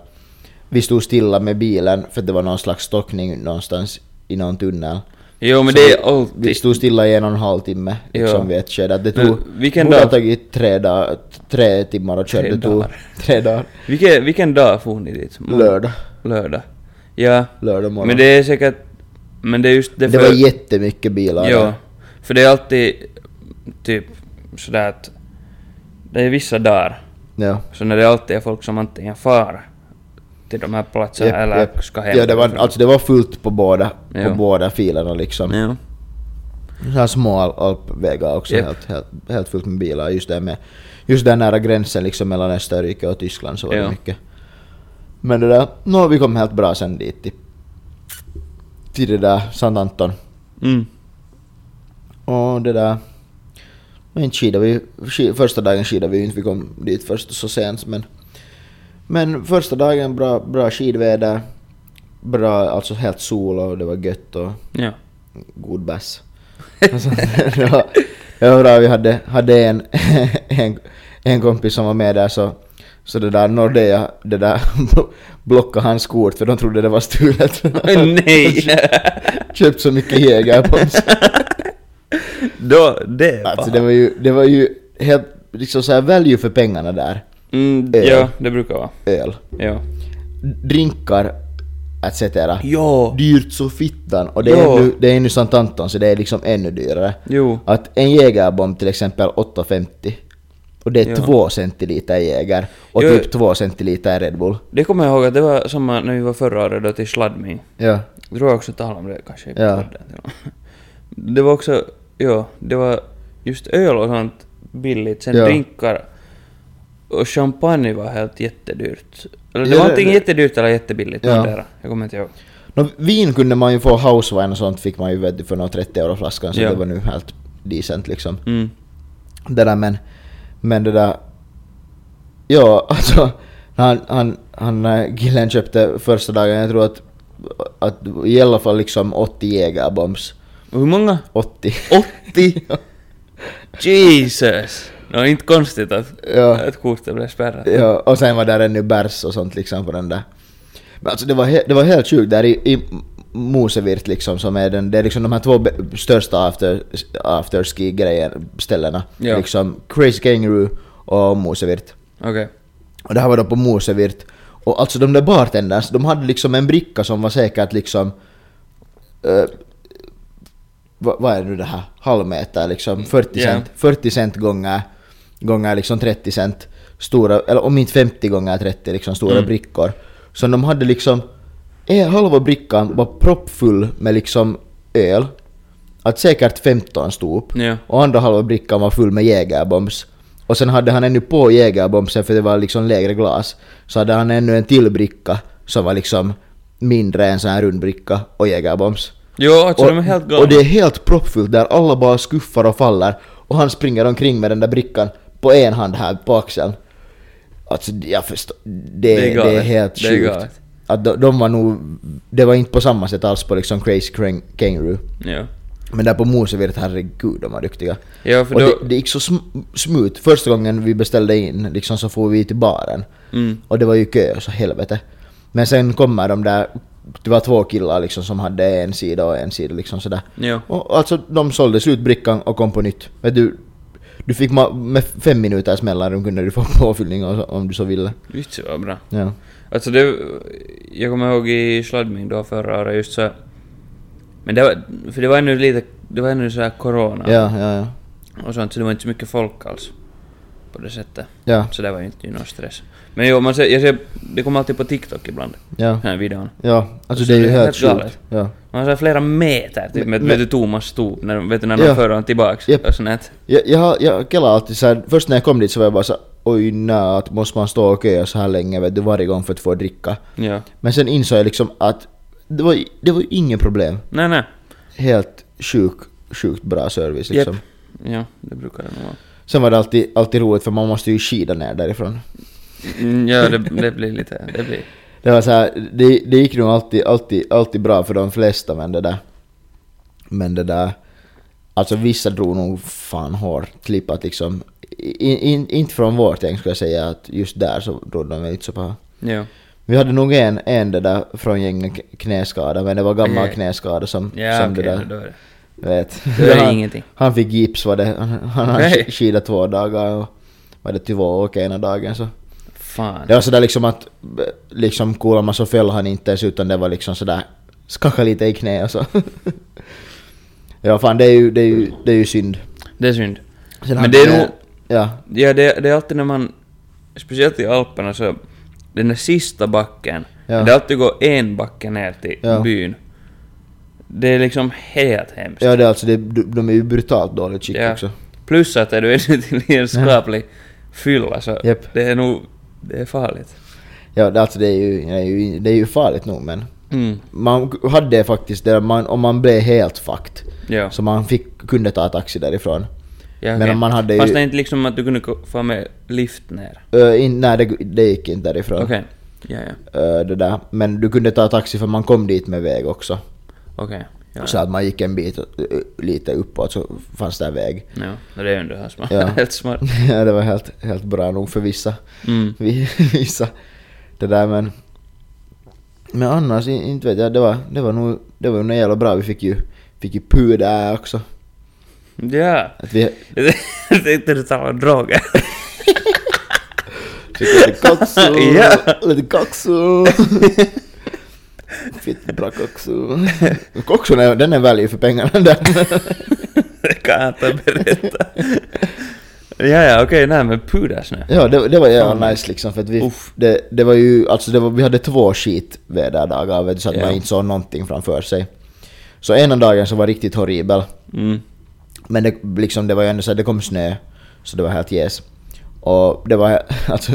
vi stod stilla med bilen för att det var någon slags stockning någonstans i någon tunnel. Jo men Så det är alltid... Vi stod stilla i en och en halv timme liksom vid ett skede. Det tog, vilken borde ha dag- tagit tre, dag, tre timmar och köra. Tre Det tog dagar. tre dagar. Vilken, vilken dag for ni dit? Lördag. Lördag. Ja. Lördag morgon. Men det är säkert... Men det är just det det var jättemycket bilar Ja. där. För det är alltid typ sådär att... Det är vissa dagar. Ja. Så när det alltid är folk som antingen far till de här platserna Japp, eller japp. ska hem. Ja, det var, alltså det var fullt på båda, på båda filerna liksom. Ja. Så här små al- alpvägar också, Japp. helt, helt, helt fullt med bilar. Just där med, just där nära gränsen liksom mellan Österrike och Tyskland så var Ja. det mycket. Men det där, nå vi kom helt bra sen dit till, till det där Sant Anton. Mm. Och det där, inte skidade vi, första dagen skidade vi inte, vi kom dit först så sent men men första dagen bra, bra skidväder, bra, alltså helt sol och det var gött och Ja. god bärs. Alltså, var, bra, vi hade, hade en, en, en kompis som var med där så, så det där Nordea, det där blockade hans kort för de trodde det var stulet. Nej! Köpt så mycket jägarpons. Då, det Alltså det var ju, det var ju helt liksom så här value för pengarna där. Mm, öl. ja, det brukar vara. Öl. Ja. Drinkar etc. Jo. Dyrt så fittan och det är, Ja. ännu, det är ännu Sant Anton så det är liksom ännu dyrare. Jo. Att en jägerbomb till exempel 8,50 och det är Ja. 2 centiliter Jäger och Jo. typ 2 centiliter Red Bull. Det kommer jag ihåg att det var samma när vi var förra året då till Sladdming. Ja. Jag tror jag också talade om det kanske i Ja. podden. Det var också, ja, det var just öl och sånt billigt. Sen Ja. drinkar och champagne var helt jättedyrt. Eller det Ja, var det- antingen jättedyrt eller jättebilligt. Ja. någondera. Jag kommer inte ihåg. Nå, vin kunde man ju få, housewine och sånt fick man ju vet för några 30 euro flaskan så Ja. det var nu helt decent liksom. Mm. Det där men, men det där... Ja, alltså han, han, han äh, killen köpte första dagen, jag tror att, att i alla fall liksom 80 jägarbombs. Hur många? 80. 80? Jesus! No, inte konstigt att, Ja. att kortet blev spärrat. Ja, och sen var där ännu bärs och sånt liksom på den där. Men alltså det var, he- det var helt sjukt där i, i Mosevirt liksom som är den, det är liksom de här två största after, afterski-grejen, ställena. Ja. Liksom Crazy Kangaroo och Mosevirt. Okej. Och det här var då på Mosevirt. Och alltså de där bartenders, de hade liksom en bricka som var säkert liksom... Uh, vad, vad är nu det här? Halvmeter liksom, 40 Ja. cent. 40 cent gånger, gånger liksom 30 cent. Stora, eller om inte 50 gånger 30 liksom stora Mm. brickor. Så de hade liksom... En halva brickan var proppfull med liksom öl. Att säkert 15 stod Ja. och andra halva brickan var full med jägerbombs. Och sen hade han ännu på jägerbombsen för det var liksom lägre glas. Så hade han ännu en till bricka som var liksom mindre än sån här rund bricka och jägerbombs. Jo, alltså och, de är helt galna. och det är helt proppfullt där alla bara skuffar och faller och han springer omkring med den där brickan på en hand här på axeln. Alltså jag förstår, det, Det är det, är, galet. helt Det är sjukt. galet. Att de, de var nog, det var inte på samma sätt alls på liksom Crazy Krang- Kangaroo. Ja. Men där på Mosevirt, herregud de var duktiga. Ja, för och då... det, det gick så sm- smooth. Första gången vi beställde in liksom så får vi till baren. Mm. Och det var ju kö så helvete. Men sen kommer de där, det var två killar liksom som hade en sida och en sida liksom sådär. Ja. Och alltså de sålde slut brickan och kom på nytt. Vet du, du fick med fem minuters mellanrum kunde du få påfyllning om du så ville. Visst det var bra. Ja. Alltså det... Jag kommer ihåg i Sladdming då förra året just så... Men det var... För det var ännu lite... Det var ännu så här corona Ja, ja, ja. och sånt, så det var inte så mycket folk alls. På det sättet. Ja, Så det var ju inte någon stress. Men jo, man ser, jag ser... Det kommer alltid på TikTok ibland, ja. den här videon. Ja, alltså Så det är ju helt sjukt. Ja. Man här flera meter typ med, du, Thomas stop, när, vet du, när Ja. de för honom tillbaks. Japp. Och sånt. Jag, jag, jag kallar alltid så här, först när jag kom dit så var jag bara så här, oj nej, att måste man stå och köa så här länge vet du varje gång för att få dricka. Ja. Men sen insåg jag liksom att det var, det var ingen problem. Nej, nej. Helt, sjuk, sjukt bra service liksom. Ja, det brukar det nog vara. Sen var det alltid, alltid roligt för man måste ju skida ner därifrån. Mm, ja, det, det blir lite... Det blir... Det var så här, det, det gick nog alltid, alltid, alltid bra för de flesta men det där... Men det där... Alltså vissa drog nog fan hårt klippat liksom. In, in, inte från vårt gäng skulle jag säga att just där så drog de inte så bra. Ja. Vi hade nog en, en det där från gänget k- knäskada men det var gammal knäskada som, Ja, som okej, det där... då är det. Vet. Då är det han, ingenting. han fick gips var det. Han, han har Okej. skidat två dagar och var det två åker ena dagen så. Fan. Det var sådär liksom att liksom Kuulemma så föll han inte ens utan det var liksom sådär skaka lite i knä och så. ja fan det är ju, det är ju, det är ju synd. Det är synd. Sen Men det är nog- Ja. Ja, det, det är alltid när man... Speciellt i Alperna så... Den där sista backen. Ja. Det är alltid gå en backe ner till Ja. byn. Det är liksom helt hemskt. Ja det är alltså, det, de är ju brutalt dåligt skick Ja. också. Plus att är du ännu till en skaplig fylla så Japp. det är nog... Det är farligt. Ja det, alltså det är ju, det är ju, det är ju farligt nog men. Mm. Man hade faktiskt det, man, om man blev helt fucked. Ja. Så man fick, kunde ta taxi därifrån. ja men okej. om man hade ju- Fast det är inte liksom att du kunde få med lift ner? Uh, in, nej det, det gick inte därifrån. Okej. Ja, ja. Ö, det där. Men du kunde ta taxi för man kom dit med väg också. Okej. Ja. Så att man gick en bit lite uppåt så fanns det väg. Ja, det är ju ändå här smart. Ja. helt smart. ja, det var helt, helt bra nog för vissa. Mm. Vi- vissa. Det där men... Men annars, inte vet jag, det var, det var nog, det var nog jävla bra. Vi fick ju, fick ju pu där också. Ja. Att vi Jag tänkte du talade om droger. lite koksu, Ja. lite koksu. Fitt bra koksu. Koksun är, den är value för pengarna där. Det kan jag inte berätta. ja, ja, okej, nej men pudas nu. Ja, det, det var jävla nice liksom för att vi, det, det var ju, alltså det var, vi hade två skitväderdagar vet du, så att Ja. man inte såg någonting framför sig. Så ena dagen så var riktigt horribel, Mm. men det, liksom, det var ju ändå så att det kom snö, så det var helt jäs. Och det var, alltså,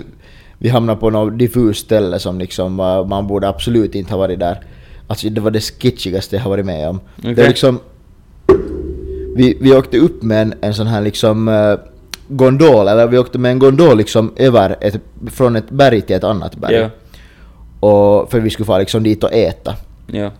vi hamnade på något diffust ställe som liksom, var- man borde absolut inte ha varit där. Alltså det var det sketchigaste jag har varit med om. Det Okej. var liksom, vi, vi åkte upp med en, en sån här liksom eh, gondol, eller vi åkte med en gondol liksom över ett, från ett berg till ett annat berg. Ja. Och för vi skulle få liksom dit och äta. Ja.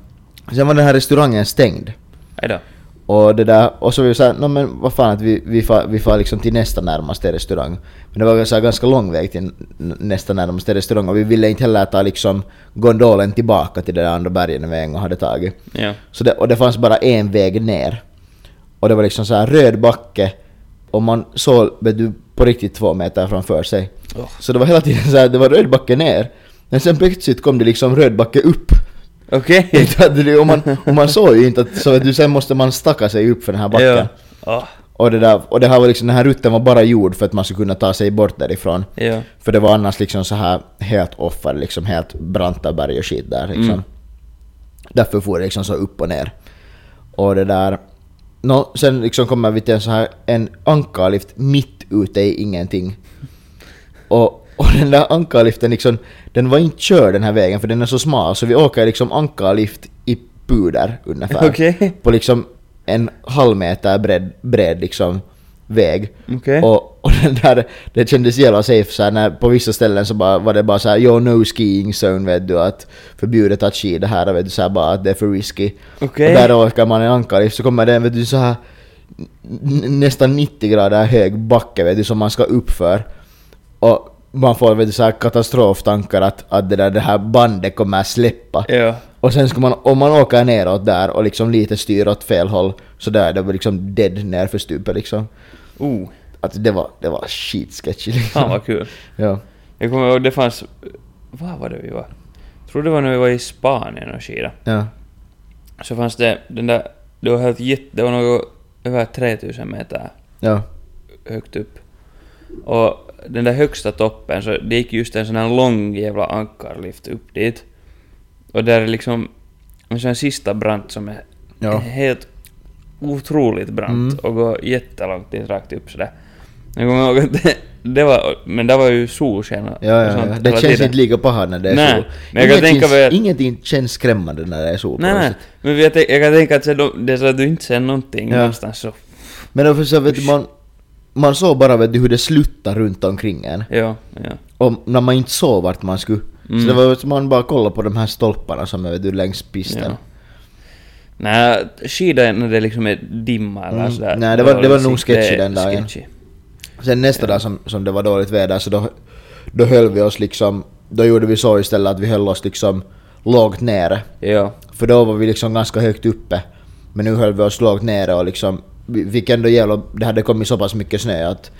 Sen var den här restaurangen stängd. Hejdå. Och det där, och så var vi såhär, no, men vad fan att vi, vi far, vi far liksom till nästa närmaste restaurang. Men det var så här ganska lång väg till nästa närmaste restaurang och vi ville inte heller ta liksom gondolen tillbaka till där andra berget vi en gång hade tagit. Ja. Så det, och det fanns bara en väg ner. Och det var liksom så här röd backe och man såg du, på riktigt två meter framför sig. Oh. Så det var hela tiden så här, det var röd backe ner. Men sen plötsligt kom det liksom röd backe upp. Okej. Det- och, man, och man såg ju inte att, så du, sen måste man stacka sig upp för den här backen. Ja. Åh. Och det, där, och det här var liksom, den här rutten var bara gjord för att man skulle kunna ta sig bort därifrån. Ja. För det var annars liksom så här helt offer, liksom helt branta berg och skit där liksom. Mm. Därför får det liksom så upp och ner. Och det där... Nå, sen liksom kommer vi till en så här en ankarlift mitt ute i ingenting. Och, och den där ankarliften liksom, den var inte körd den här vägen för den är så smal så vi åker liksom ankarlift i puder ungefär. Okej. På liksom en halv meter bred, bred liksom väg. Okej. Och, och den där, det kändes jävla safe så när på vissa ställen så bara, var det bara så här, yo no skiing zone vet du att förbjudet att skida här vet du så här, bara att det är för risky. Okej. Och där åker man en ankarlift så kommer det vet du så här nästan 90 grader hög backe vet du som man ska uppför. Och man får vet du så här katastroftankar att, att det, där, det här bandet kommer att släppa. Ja. Och sen ska man, om man åker neråt där och liksom lite styr åt fel håll så där det var liksom dead nerför stupet liksom. Oh. Att det var, det var skitsketchy liksom. Fan vad kul. Ja. Jag kommer ihåg det fanns... Vad var det vi var? Jag tror det var när vi var i Spanien och skida. Ja. Så fanns det den där... Det var helt jätte... Det var något över 3000 meter Ja. högt upp. Och den där högsta toppen, så det gick just en sån här lång jävla ankarlift upp dit. Och där är liksom en sån här sista brant som är Ja. helt otroligt brant Mm. och går jättelångt dit rakt upp sådär. Jag kommer ihåg att det, det var, men det var ju solsken och Ja, ja, ja. Det känns tiden. inte lika paha när det är Nej, sol. men jag kan Ingenting- tänka att- Ingenting känns skrämmande när det är sol Nej, nej. Men jag, jag kan tänka att då- det är så att du inte ser någonting Ja. någonstans så... Men därför så vet man, man såg bara vet du, hur det sluttar runt omkring en. Ja, ja. Och när man inte såg vart man skulle. Mm. Så det var som man bara kollade på de här stolparna som är vet du, längs pisten. ja. Nej, skida när det liksom är dimma eller Mm. sådär. Nej, det var- det var nog liksom- sketchy det är den dagen. sketchy. Sen nästa dag som, som det var dåligt väder så då, då höll vi oss liksom, då gjorde vi så istället att vi höll oss liksom lågt nere. Ja. För då var vi liksom ganska högt uppe. Men nu höll vi oss lågt nere och liksom, vi fick ändå jävla, det hade kommit så pass mycket snö att,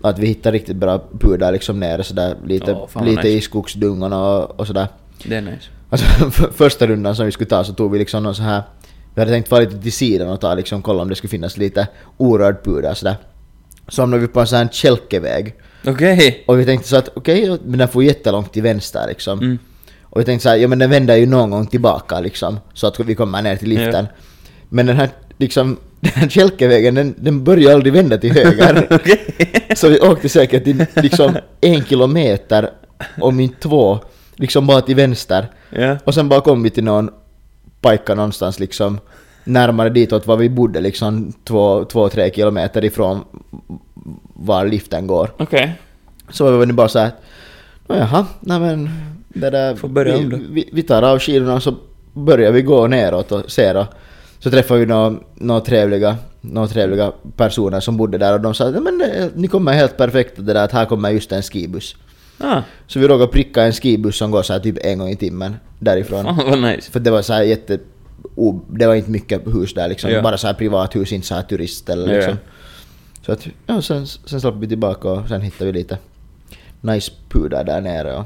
att vi hittade riktigt bra pudar liksom nere sådär lite, fan vad lite nice. i skogsdungorna och, och sådär. Det är nice. Alltså för, första rundan som vi skulle ta så tog vi liksom någon så här vi hade tänkt vara lite till sidan och ta liksom, kolla om det skulle finnas lite orörd puder sådär. Så hamnade vi på en sån här kälkeväg. Okej! Och vi tänkte så att okej, men den får jättelångt till vänster liksom. Mm. Och vi tänkte så här, ja men den vänder ju någon gång tillbaka liksom. Så att vi kommer ner till liften. Men den här liksom, den här kälkevägen den, den börjar aldrig vända till höger. Så vi åkte säkert till liksom en kilometer, om inte två, liksom bara till vänster. Ja. Och sen bara kom vi till någon pajka någonstans liksom närmare ditåt var vi bodde liksom två, två tre kilometer ifrån var liften går. Okej. Så var det bara så att, "Nå jaha, nej men det där, vi, om då." vi, vi tar av skidorna och så börjar vi gå neråt och ser då. Så träffade vi några, några, trevliga, några trevliga personer som bodde där och de sa att men det, ni kommer helt perfekt det där att här kommer just en skibuss. Ah, Så vi råkade pricka en skibuss som går så här typ en gång i timmen därifrån. fan vad nice. För det var så här jätte... Det var inte mycket hus där liksom, Ja. bara så här privathus, inte så här turistställe Ja, liksom. Så att, ja, sen, sen slapp vi tillbaka och sen hittade vi lite nice puder där nere och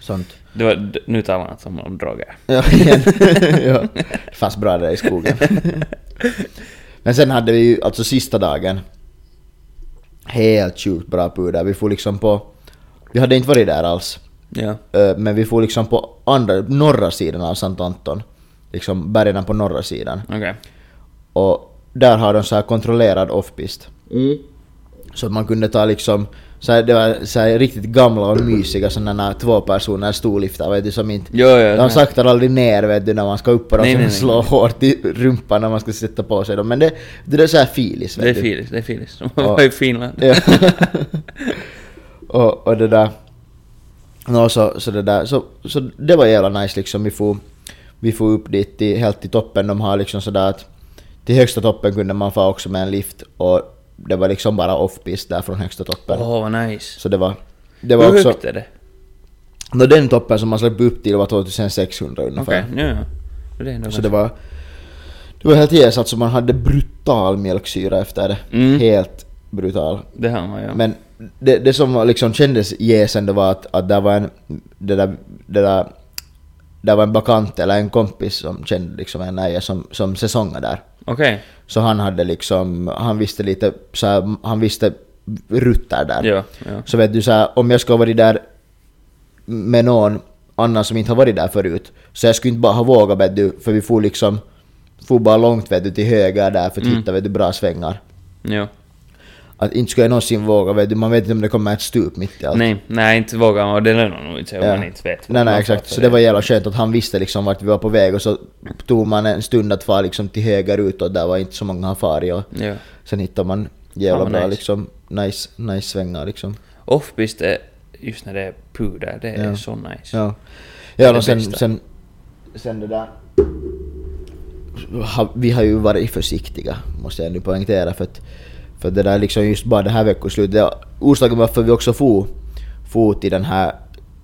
sånt. Det var, nu talar man som om droger. Ja, igen. ja. Det fanns bra där i skogen. Men sen hade vi ju alltså sista dagen helt sjukt bra puder. Vi får liksom på... Vi hade inte varit där alls. Ja. Men vi får liksom på andra, norra sidan av Sant Anton. Liksom bergen på norra sidan. Okej. Och där har de så här kontrollerad offpist. Mm. Så att man kunde ta liksom, så här, det var så här riktigt gamla och mysiga sådana två personer storliftar vet du som inte... Jo, jo, de saktar aldrig ner vet du när man ska upp och de Nej, som nej, nej. slår hårt i rumpan när man ska sätta på sig dem. Men det, det är så här filis Det är vet du. filis, det är filis. De var i Finland. Ja. och, och det där... Nå, så, så det där, så, så det var jävla nice liksom. Vi får, vi får upp dit till, helt till toppen. De har liksom sådär att till högsta toppen kunde man få också med en lift och det var liksom bara off-pist där från högsta toppen. Åh, vad nice. Så det var... Det var Hur också... högt är det? Nå, den toppen som man släppte upp till var 2600 Okej, ungefär. ja, ja. Det är ändå Så det var... Det var helt jäs, alltså man hade brutal mjölksyra efter det. Mm. Helt brutal. Det har man ja. Men det, det som liksom kändes jäsande var att, att det var en... Det där, det där, det var en bakant eller en kompis som kände liksom en näje som, som säsongade där. Okej. Så han hade liksom, han visste lite så här, han visste rutter där. Ja, ja. Så vet du så här, om jag ha varit där med någon annan som inte har varit där förut, så jag skulle inte bara ha vågat vet du, för vi får liksom, får bara långt vet du till höger där för att Mm. hitta vet du bra svängar. Ja. Att inte skulle jag någonsin våga vet du, man vet inte om det kommer ett stup mitt i allt. Nej, nej, inte vågar man. Och det lönar nog inte sig om man inte vet. Nej, nej exakt. Så det var jävla skönt att han visste liksom vart vi var på väg och så tog man en stund att fara liksom till höger ut och där var inte så många han farit och Ja. sen hittade man jävla Fan, bra nice. liksom nice, nice svängar liksom. Offpist är, just när det är puder, det är Ja. så nice. Ja. Ja, och sen, bästa. sen, sen det där... Vi har ju varit försiktiga, måste jag nu poängtera, för att, för det där liksom just bara det här veckoslutet, orsaken varför vi också for, for till den här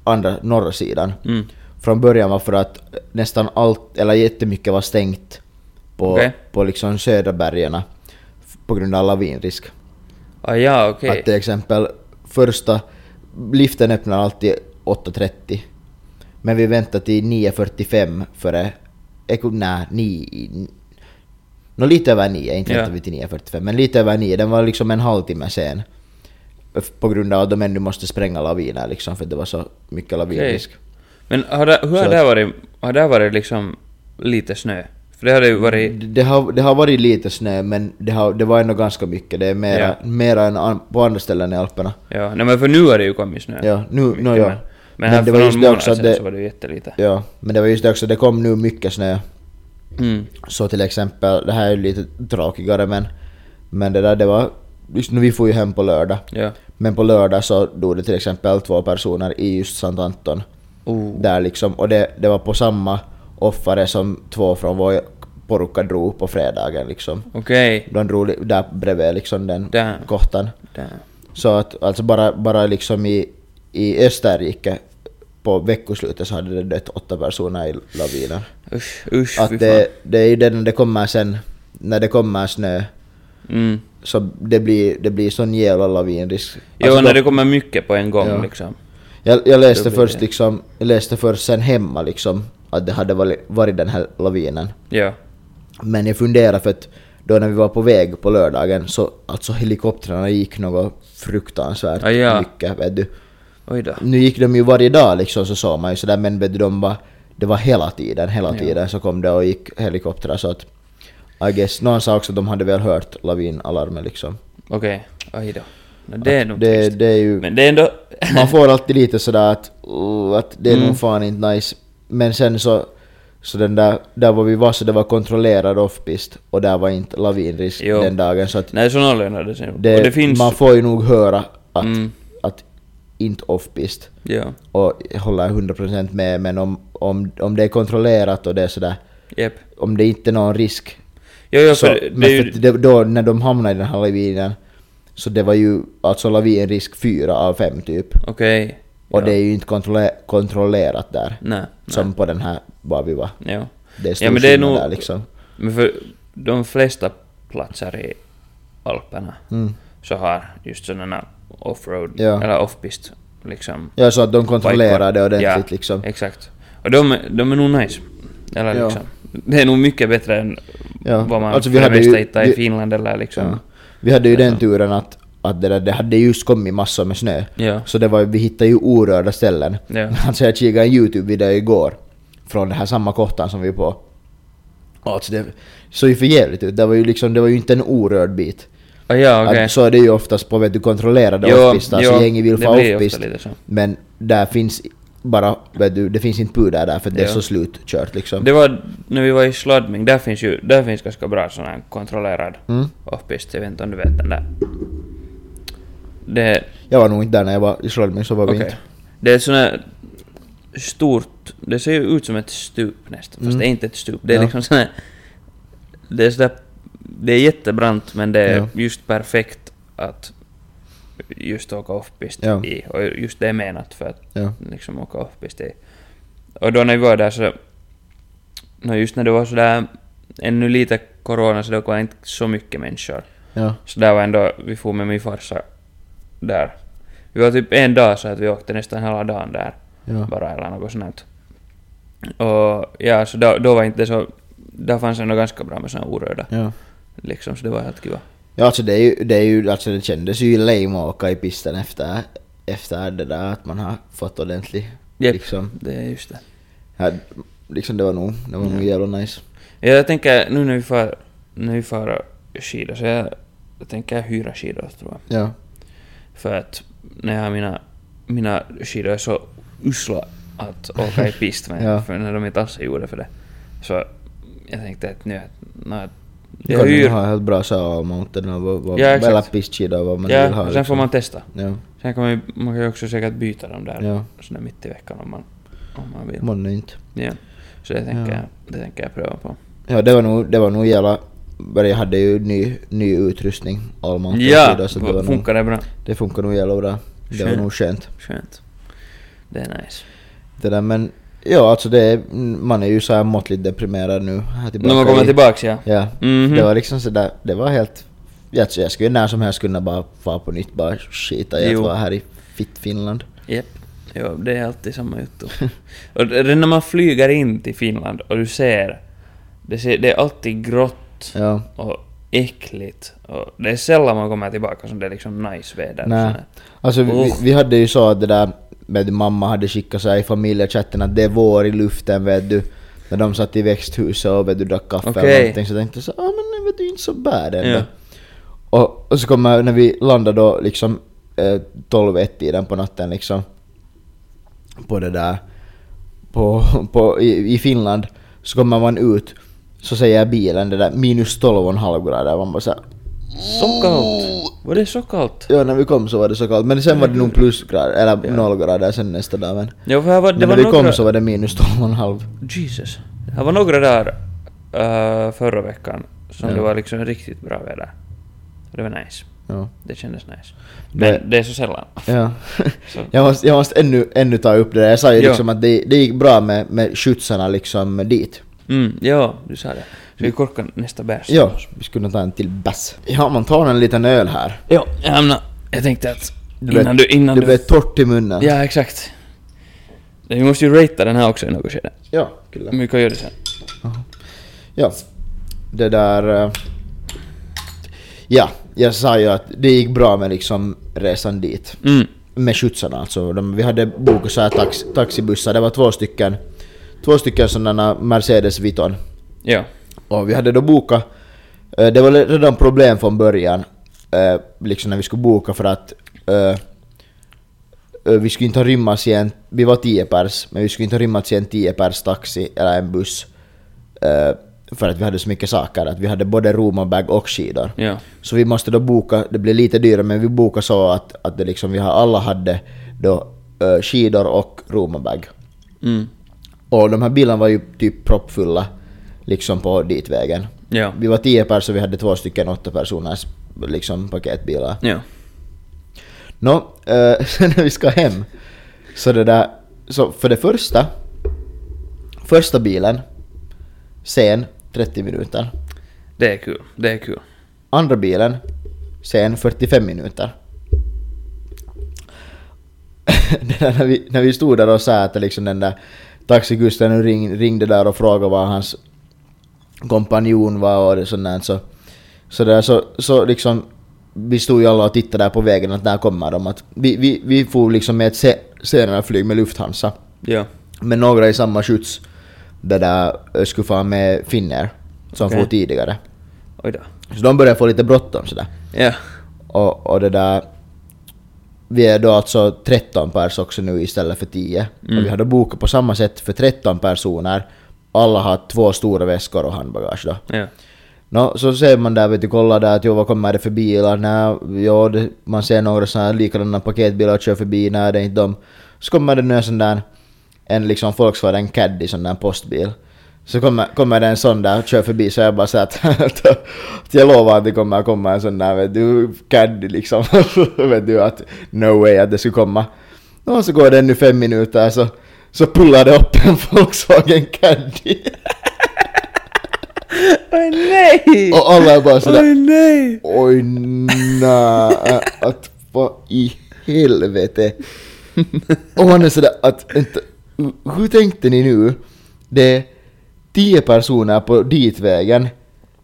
andra norra sidan, Mm. från början var för att nästan allt, eller jättemycket var stängt på, Okej. på liksom södra bergen på grund av lavinrisk. Ah, ja, okej. Att till exempel första liften öppnar alltid 8.30 men vi väntar till 9.45 före... Nej, 9... Nå lite över 9, inte väntar vi till 9.45 men lite över 9. Den var liksom en halvtimme sen. På grund av att de ännu måste spränga laviner liksom för det var så mycket lavinrisk. Men har det, hur har det varit, har det varit liksom lite snö? För det hade ju varit... Det har, det har varit lite snö men det, har, det var ändå ganska mycket. Det är mera, Ja. mera än an, på andra ställen i Alperna. Ja, nej men för nu har det ju kommit snö. Ja, nu, Mycket, no, ja. Men, men här det för var någon just det månad sedan det, så var det ju jättelite. ja, men det var just det också, det kom nu mycket snö. Mm. Så till exempel, det här är ju lite tråkigare men, men det där det var, nu vi får ju hem på lördag. Ja. Men på lördag så dog det till exempel två personer i just Sankt Anton. Oh. Där liksom, och det, det var på samma offare som två från vår porukka drog på fredagen liksom. Okej. De drog där bredvid liksom den. Damn. Så att alltså bara, bara liksom i, i Österrike på veckoslutet så hade det dött åtta personer i laviner. Usch, usch, Att det, det är ju det när det kommer sen, när det kommer snö. Mm. så det blir, det blir sån jävla lavinrisk. Jo, Alltså när det kommer mycket på en gång Ja. liksom. Jag, jag läste först det- liksom, jag läste först sen hemma liksom att det hade varit, varit den här lavinen. Ja. Men jag funderar för att då när vi var på väg på lördagen så alltså helikoptrarna gick något fruktansvärt Ah, ja. mycket vet du. Oj då. Nu gick de ju varje dag liksom så såg man ju sådär men vet du de var, det var hela tiden, hela Ja. tiden så kom det och gick helikoptrar så att I guess, någon sa också att de hade väl hört lavinalarmet liksom. Okej. Oj då. No, det är nog det, det är ju, Men det är ändå... man får alltid lite sådär att, uh, att det är Mm. nog fan inte nice. Men sen så, så den där, där var vi var så det var kontrollerad offpist och där var inte lavinrisk Jo. den dagen så att Nej, så någon lönade sig. det, och det finns... man får ju nog höra att, Mm. att inte offpist. Ja. Och jag håller 100% med men om, om, om det är kontrollerat och det är sådär, Jep. om det inte är någon risk. Jo, jo, så, det, men ju... det, då när de hamnade i den här lavinen så det var ju alltså lavinrisk 4 av 5 typ. Okej. Och ja. det är ju inte kontrolle- kontrollerat där. Nej. Som nej. på den här var vi var. Ja. Det är stor Ja, men det är nog- där liksom. Men för de flesta platser i Alperna Mm. så har just sådana offroad, Ja. eller offpist liksom. Ja, så att de kontrollerar det ordentligt ja, liksom. exakt. Och de, är- de är nog nice. Eller Ja. liksom. Det är nog mycket bättre än Ja, vad man alltså vi hade ju- hittar i Finland eller liksom. Ja. Vi hade ju den turen att, att det, där, det hade just kommit massor med snö. Ja. Så det var, vi hittade ju orörda ställen. Ja. Alltså jag kikade en YouTube-video igår från den här samma kottan som vi är på. Alltså det såg ju för jävligt ut. Det var ju liksom, det var ju inte en orörd bit. Ah, ja. Att, så är det ju oftast på vet du, kontrollerade Jo, offpistar, så gänget vill få offpist. Men där finns bara, vet du, det finns inte pudar där för det är Ja. så slutkört liksom. Det var när vi var i Sladming, där finns ju där finns ganska bra sån här kontrollerad Mm. offpist. Jag vet inte om du vet den där. Det, Jag var nog inte där när jag var i Skolming så var vi okej. inte. Det är ett sånt här stort, det ser ju ut som ett stup nästan, fast Mm. det är inte ett stup. Det är Ja. liksom sån här, det är sådär, det är jättebrant men det är Ja. just perfekt att just åka offpist Ja. i. Och just det är menat för att Ja. liksom åka offpist i. Och då när vi var där så, no just när det var sådär ännu lite corona så det var inte så mycket människor. Ja. Så där var ändå, vi får med min farsa där. Vi var typ en dag så att vi åkte nästan hela dagen där Ja. bara eller något sånt. Och ja, så då, då var inte så, där fanns ändå ganska bra med såna orörda Ja. liksom, så det var helt kiva. Ja, alltså det är ju, det är ju, alltså det kändes ju lame att åka i pisten efter, efter det där att man har fått ordentlig, Jep, liksom, det är just det. ja, liksom det var nog, det var nog Ja. jävla nice. Ja, jag tänker nu när vi far, när vi far skidor så jag, jag tänker hyra skidor tror jag. Ja. För att när jag har mina, mina skidor är så usla att åka i pist med, Ja. för när de inte alls är gjorda för det. Så jag tänkte att nu, att, jag kan hyr, ha helt bra så-mountain och vad, vad, Ja, exakt. eller och vad man ja, vill ha. och sen får man testa. Ja, Sen kan man, ju- man kan ju också säkert byta dem där ja. sådär mitt i veckan om man, om man vill. Månne inte. Ja. Så det tänker, Ja. jag, det tänker jag pröva på. Ja, det var nog, det var nog jävla... Jag hade ju ny, ny utrustning, all mountain Ja, skidor, så det, var nog, funkar det bra? det funkar nog jävla bra. Det var Skönt. nog skönt. Skönt. Det är nice. Det där, men ja, alltså det är, man är ju så här måttligt deprimerad nu. När man kommer tillbaks ja. Ja, Mhm. det var liksom sådär, det var helt... Jag, jag skulle när som helst kunna bara vara på nytt, bara skita i att vara här i fitt Finland. Japp. Jo, det är alltid samma jotto. och det det är när man flyger in till Finland och du ser, det, ser, det är alltid grått Ja. och äckligt. Och det är sällan man kommer tillbaka som det är liksom nice väder. Nej. Alltså vi, vi hade ju så att det där med mamma hade skickat så i familjechatten att det är vår i luften vet du. när de satt i växthuset och vet du, drack kaffe Okej. eller någonting så tänkte jag så ah, men vet du, inte så bad ändå. Ja. Och, och så kommer när vi landade då liksom eh, 12-1 tiden på natten liksom på det där på, på, i, i Finland så kommer man ut så säger bilen det där minus 12,5 grader man bara såhär Så kallt! Var det så kallt? Ja när vi kom så var det så kallt men sen var det nog plusgrader eller noll grader sen nästa dag men, Ja, för här var, det men var när vi några... kom så var det minus 12,5 Jesus. Det var några dagar uh, förra veckan som Ja. det var liksom riktigt bra väder. Det var nice. ja. Det kändes nice. Det- Men det är så sällan. Ja. Så. jag måste, jag måste ännu, ännu ta upp det där. Jag sa ju Ja. liksom att det, det gick bra med, med skjutsarna liksom dit. Mm, ja, du sa det. Ska vi korka nästa bärs? Ja, vi skulle ta en till bass. Ja, man tar en liten öl här. Ja, jag. Jag tänkte att Du innan vet- du... Innan du... blir torrt i munnen. Ja, exakt. Vi måste ju ratea den här också i något skede. Ja, kyllä. Men vi kan göra det sen. Ja. Det där... eh, Ja, jag sa ju att det gick bra med liksom resan dit. Mm. Med skjutsarna alltså. De, vi hade bokat så här tax, taxibussar, det var två stycken. Två stycken sådana Mercedes Viton. Ja. Och vi hade då bokat, eh, det var redan problem från början, eh, liksom när vi skulle boka för att eh, vi skulle inte ha rymmats i en, vi var 10 pers, men vi skulle inte ha rymmats i en 10 pers taxi eller en buss. För att vi hade så mycket saker, att vi hade både romabag och skidor. Ja. Så vi måste då boka, det blev lite dyrare men vi bokade så att, att det liksom, vi alla hade då skidor och romabag. Mm. Och de här bilarna var ju typ proppfulla liksom på ditvägen. Ja. Vi var tio personer så vi hade två stycken åtta personers liksom paketbilar. Ja. Nå, eh, sen när vi ska hem så det där, så för det första, första bilen, sen 30 minuter. Det är kul. Det är kul. Andra bilen, sen 45 minuter. det där, när, vi, när vi stod där och sa att liksom den där taxikusten ring, ringde där och frågade var hans kompanjon var och sånt där, så, så, där, så, så liksom vi stod ju alla och tittade där på vägen att där kommer de. Att vi, vi, vi får liksom med ett se, senare flyg med Lufthansa. Ja. Men några i samma skjuts det där eh, skulle få med Finnair som Okej. får tidigare. Oj då. Så de börjar få lite bråttom sådär. Ja. Och, och det där... Vi är då alltså 13 pers också nu istället för 10. Mm. Och vi hade bokat på samma sätt för 13 personer. Alla har två stora väskor och handbagage då. Ja. Nå, så ser man där, vet du, kollar där att jo, vad kommer det för bilar? Nej, jo, det, man ser några sådana likadana paketbilar kör förbi, nej det är inte de. Så kommer det nu en sån där, en liksom Volkswagen Caddy, sån där postbil. Så kommer, kommer det en sån där och kör förbi så jag bara säger att, att, att jag lovar att det kommer komma en sån där vet du, Caddy liksom. vet du att no way att det skulle komma. Och så går det ännu fem minuter så, så pullar det upp en Volkswagen Caddy. Oj nej! och alla är bara sådär Oj nej! Oj nej, att vad i helvete. Och man är sådär att, inte, hur tänkte ni nu? Det är 10 personer på ditvägen,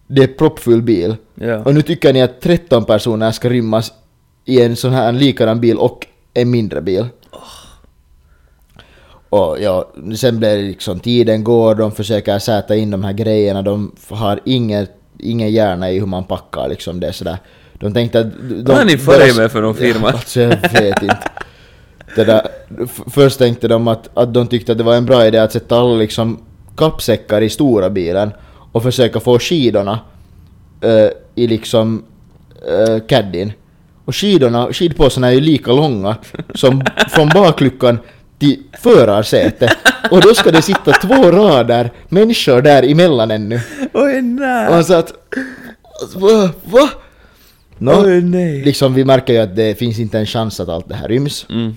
det är proppfull bil. Ja. Och nu tycker ni att 13 personer ska rymmas i en sån här en likadan bil och en mindre bil. Och ja, sen blir det liksom tiden går, de försöker sätta in de här grejerna, de har ingen, ingen hjärna i hur man packar liksom det sådär. De tänkte att... De, Vad har ni för er med för någon firma? Ja, alltså jag vet inte. Det där, först tänkte de att, att de tyckte att det var en bra idé att sätta alla liksom kappsäckar i stora bilen och försöka få skidorna eh, i liksom uh, caddien. Och skidorna, skidpåsarna är ju lika långa som från bakluckan till förarsätet. Och då ska det sitta två rader människor där emellan ännu. Oj Och nej! han sa att... Va? Va? Nå, Oj nej! liksom vi märker ju att det finns inte en chans att allt det här ryms. Mm.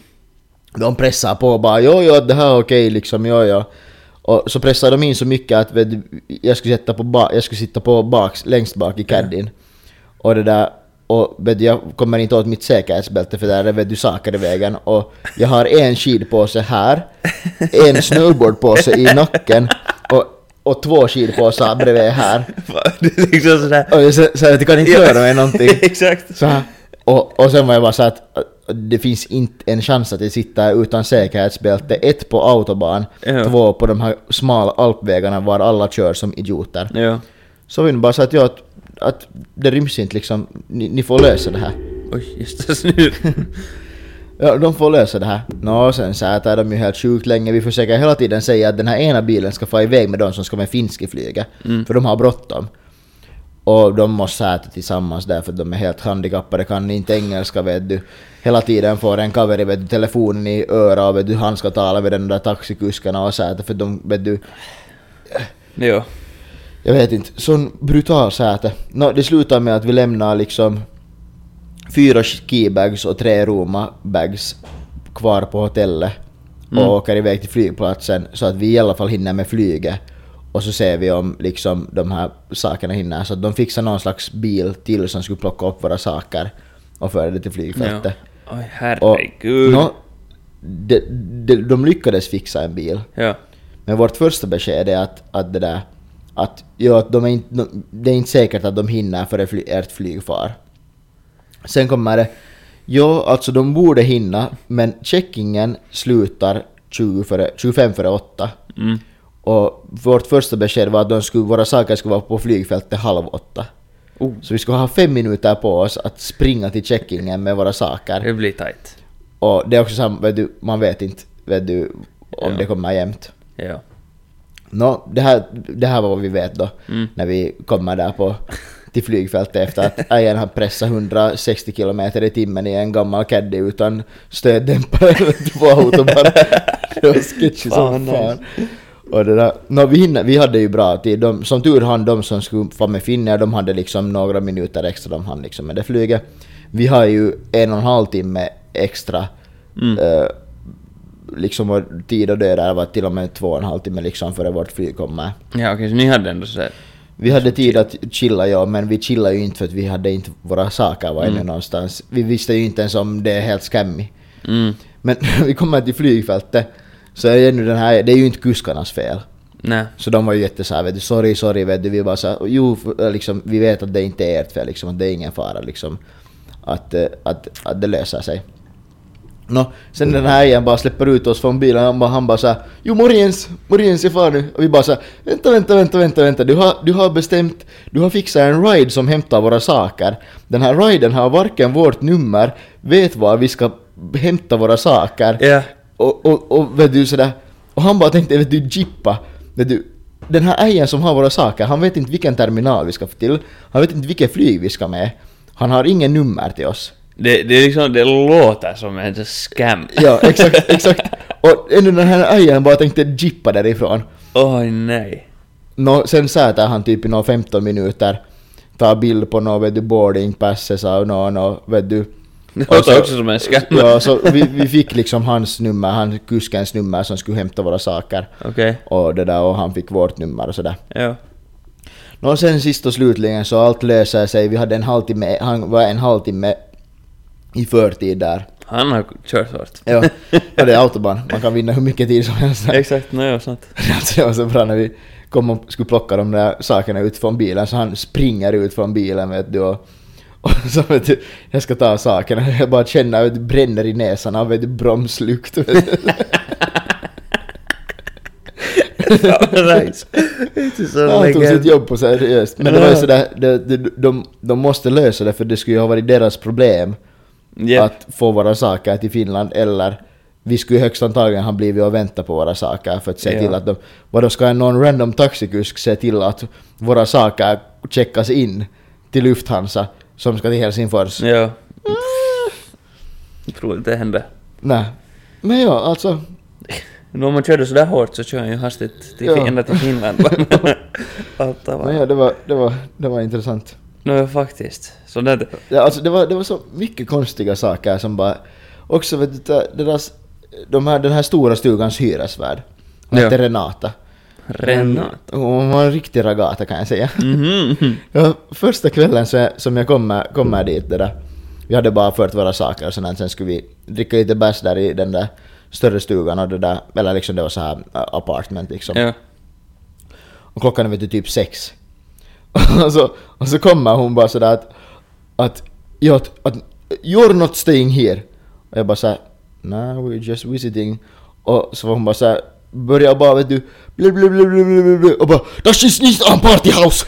De pressar på bara jo, jo, det här är okej liksom, jo, jo. Och så pressar de in så mycket att vet, jag, skulle sätta på ba- jag skulle sitta på baks, längst bak i caddien. Och det där, och jag kommer inte åt mitt säkerhetsbälte för där är vet du saker i vägen. Och jag har en skidpåse här, en snowboardpåse i nacken och, och två skidpåsar bredvid här. Det är liksom sådär... Och jag så att jag kan inte röra mig någonting. Exakt. Så. Och, och sen var jag bara så att, det finns inte en chans att jag sitter utan säkerhetsbälte, ett på autobahn, Ja. två på de här smala alpvägarna var alla kör som idioter. Ja. Så vi bara sa att, ja, att, det ryms inte liksom, ni, ni får lösa det här. Oj, just det. Ja, de får lösa det här. Nå, sen sätar de ju helt sjukt länge. Vi försöker hela tiden säga att den här ena bilen ska få iväg med de som ska med finska flyget. Mm. För de har bråttom. Och de måste säta tillsammans därför att de är helt handikappade, kan inte engelska vet du. Hela tiden får en kaveri vet du, telefonen i örat och vet du, han ska tala med den där taxikuskarna och säta för de vet du, Ja. Jag vet inte, sån brutal säte. Nå, det slutar med att vi lämnar liksom fyra skibags och tre Roma-bags kvar på hotellet och Mm. åker iväg till flygplatsen så att vi i alla fall hinner med flyget. Och så ser vi om liksom de här sakerna hinner. Så att de fixar någon slags bil till som skulle plocka upp våra saker och föra det till ja. flygfältet. Oj, Och, herregud. nå, de, de, de lyckades fixa en bil. Ja. Men vårt första besked är att, att det där att, att de är inte, de, det är inte säkert att de hinner före fly, ert flyg far. Sen kommer det, ja alltså de borde hinna men checkingen slutar 20 före, 25 före 8. Mm. Och vårt första besked var att de skulle, våra saker skulle vara på flygfältet halv åtta. Oh, Så vi skulle ha fem minuter på oss att springa till checkingen med våra saker. det blir tight. Och det är också samma, man vet inte vet du, om Ja. det kommer jämt. Ja. Nå, det här, det här var vad vi vet då, Mm. när vi kommer där på, till flygfältet efter att ägaren har pressat 160 km i timmen i en gammal caddy utan stöddämpare på autobahn. Det var sketchy som Fan. Och det där, nå, vi, hinner, vi hade ju bra tid. De, som tur hann de som skulle få med Finnair, de hade liksom några minuter extra de hann liksom med det flyget. Vi har ju en och en halv timme extra Mm. eh, liksom och tid och död där var till och med två och en halv timme liksom före vårt flyg kommer. Ja, okej, så ni hade ändå sådär... Vi hade tid att chilla ja, men vi chillade ju inte för att vi hade inte våra saker var inne någonstans. Vi visste ju inte ens om det är helt scammy. Mm. Men vi kommer till flygfältet så är det nu den här, det är ju inte kuskarnas fel. Nej. Så de var ju jättesåhär vet du, sorry, sorry vet du, vi bara såhär, jo liksom, vi vet att det inte är ert fel liksom, att det är ingen fara liksom. Att, eh, att, att det löser sig. Nå, sen den här igen bara släpper ut oss från bilen, han bara, han bara såhär Jo morgens, morgens jag far nu. Och vi bara såhär Vänta, vänta, vänta, vänta, vänta. Du har, du har bestämt, du har fixat en ride som hämtar våra saker. Den här riden har varken vårt nummer, vet var vi ska hämta våra saker. Ja. Och, och, och vet du sådär, och han bara tänkte vet du jippa, vet du, den här ägaren som har våra saker, han vet inte vilken terminal vi ska få till, han vet inte vilket flyg vi ska med, han har ingen nummer till oss. Det, det är liksom, det låter som en scam. Ja, exakt, exakt. Och ännu den här ägaren bara tänkte jippa därifrån. Oj nej. Nå, sen säter han typ i några 15 minuter, tar bild på något vet du boarding passes av någon och vet du. Det låter så- också som en scam. Ja, så vi, vi fick liksom hans nummer, han kuskens nummer som skulle hämta våra saker. Okej. Och det där och han fick vårt nummer och sådär. Ja. Nå sen sist och slutligen så allt löser sig, vi hade en halvtimme, han var en halvtimme i förtid där. Han har kört hårt. Ja, och det är autobahn, man kan vinna hur mycket tid som helst. Exakt, nej, ja, sant. Alltså det var så bra när vi kom och skulle plocka de där sakerna ut från bilen så han springer ut från bilen vet du och, och så vet du, jag ska ta sakerna, jag bara känner att det bränner i näsan av du, bromslukt. Vet du. nice. Ja, han tog sitt jobb på seriöst. Men det var ju sådär, det, det, de, de måste lösa det för det skulle ju ha varit deras problem Japp. att få våra saker till Finland eller vi skulle högst antagligen ha blivit och vänta på våra saker för att se Ja. till att de... Vadå, ska någon random taxikusk se till att våra saker checkas in till Lufthansa som ska till Helsingfors? Ja. Troligt det hände. Nej. Men ja, alltså... Nu om man körde sådär hårt så kör han ju hastigt till, Ja. ända till Finland. Allt det Men var. ja, det var, det var, det var intressant. No, faktiskt. Så det, Ja, alltså det var, det var så mycket konstiga saker som bara... Också vet du, deras, de här, den här stora stugans hyresvärd. Hon Ja. hette Renata. Renata. Hon var en riktig ragata kan jag säga. Mhm. Ja, första kvällen så, som jag kommer, kommer dit det där. Vi hade bara fört våra saker och sånt, sen skulle vi dricka lite bärs där i den där större stugan och det där, eller liksom det var så här apartment liksom. Ja. Och klockan är vet du typ sex. och, så, och så kommer hon bara sådär att, att, ja, att, att you're not staying here. Och jag bara såhär, nah we're just visiting. Och så var hon bara såhär, började bara vet du, blu och bara Das ist nicht ein partyhouse!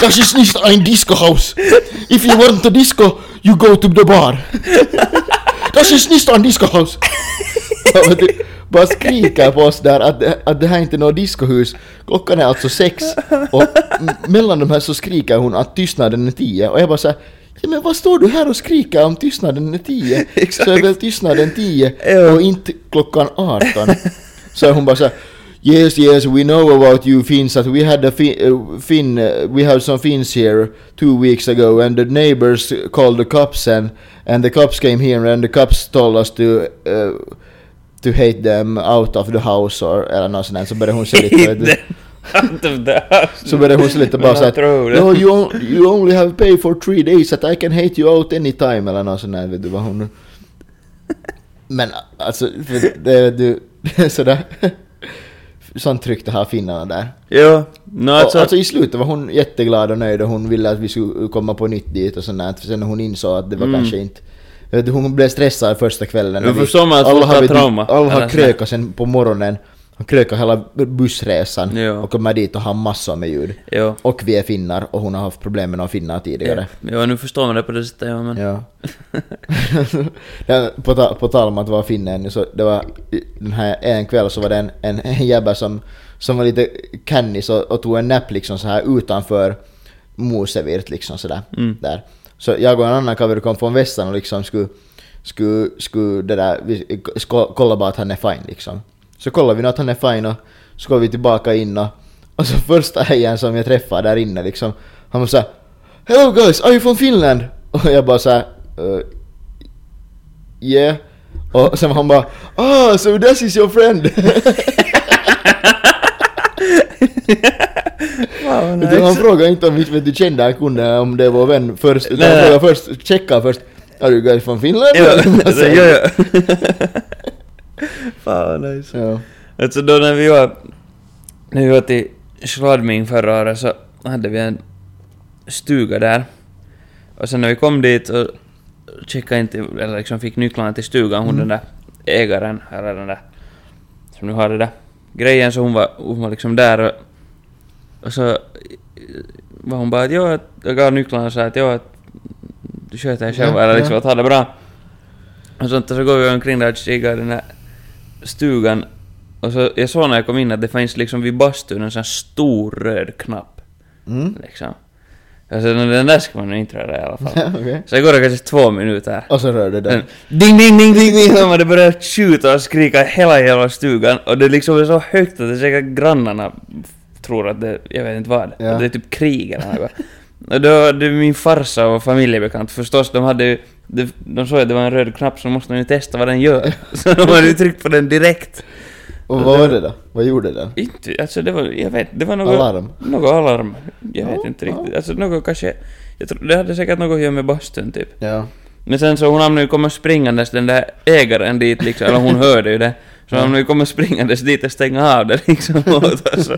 das ist nicht ein discohouse! If you want to disco, you go to the bar! Das ist nicht ein discohouse! Bara, skriker på oss där att, det- att det här inte är något discohus. Klockan är alltså sex och mellan de här så skriker hon att tystnaden är tio och jag bara såhär Ja men vad står du här och skriker om tystnaden är tio? Så är väl tystnaden tio och inte klockan 18. Så hon bara såhär Yes, yes, we know about you Finns that we had a fin, uh, fin uh, we have some Finns here two weeks ago and the neighbors called the cops and, and the cops came here and the cops told us to uh, to hate them out of the house or eller något sånt så började hon se lite. Out of the house. Så började hon se lite bara såhär. No you, on, you only have pay for three days that I can hate you out anytime eller något sånt vet du vad hon Men alltså det det är sådär Sånt tryckte här finnarna där. Jo, no, Alltså, och, alltså i slutet var hon jätteglad och nöjd och hon ville att vi skulle komma på nytt dit och sånt där. Sen när hon insåg att det var Mm. kanske inte... Hon blev stressad första kvällen. Jag förstår man att folk har trauma. Alla har krökat sen på morgonen. Han krökar hela bussresan Jo. och kommer dit och har massor med ljud. jo. Och vi är finnar och hon har haft problem med några finnar tidigare. Jo, nu förstår man det på det sättet, ja men... Ja. Ja, på, ta, på tal om att vara finne ännu så det var den här en kväll så var det en, en, en jäbba som, som var lite kannis och, och tog en nap liksom så här utanför Mosevirt liksom sådär. Mm. Där. Så jag och en annan kaveri kom från vässan och liksom skulle, skulle, skulle det där, vi, kolla bara att han är fine liksom. Så kollade vi nu att han är fine och så går vi tillbaka in och, och så första hejen som jag träffade där inne liksom, han var såhär Hello guys, are you from Finland? Och jag bara såhär uh, Yeah. Och sen han bara Ah, so this is your friend! Wow, du, han frågade inte om vi vet du, kände han kunde om det var vän först, utan han frågade först, checka först Are you guys from Finland? Alltså, jo, säger jo. Fan vad nice. Ja. Alltså då när vi var... När vi var till Schladming förra året så hade vi en stuga där. Och sen när vi kom dit och checkade in till, eller liksom fick nycklarna till stugan, hon den där ägaren, eller den där som nu har det där grejen, så hon var, hon var liksom där och, och så var hon bara att jo, jag gav nycklarna och sa att jo, att du sköter dig själv, Ja, eller liksom ja. att ha det bra. Och sånt och så går vi omkring där och kikar den här stugan och så jag såg när jag kom in att det fanns liksom vid bastun en sån stor röd knapp. Mm. Liksom. Alltså den där ska man inte röra i alla fall. Okej. Så det går det kanske två minuter. Och så rörde det. Men ding, ding, ding, ding, ding, och det börjar skjuta och skrika hela jävla stugan och det liksom är så högt att det är säkert grannarna tror att det, jag vet inte vad, Ja. att det är typ krig eller något. Och då, det min farsa och familjebekant förstås, de hade ju, de, de såg att det var en röd knapp så måste de ju testa vad den gör. Så de hade ju tryckt på den direkt. Och vad var det då? Vad gjorde den? Inte, alltså det var, jag vet, det var något... Alarm? Något alarm. Jag vet Ja, inte ja. riktigt. Alltså något kanske... Jag tror, det hade säkert något att göra med bastun typ. Ja. Men sen så hon hamnade ju komma springandes den där ägaren dit liksom, eller hon hörde ju det. Så hon hamnade ju komma springandes dit och stänga av det liksom åt oss. Så,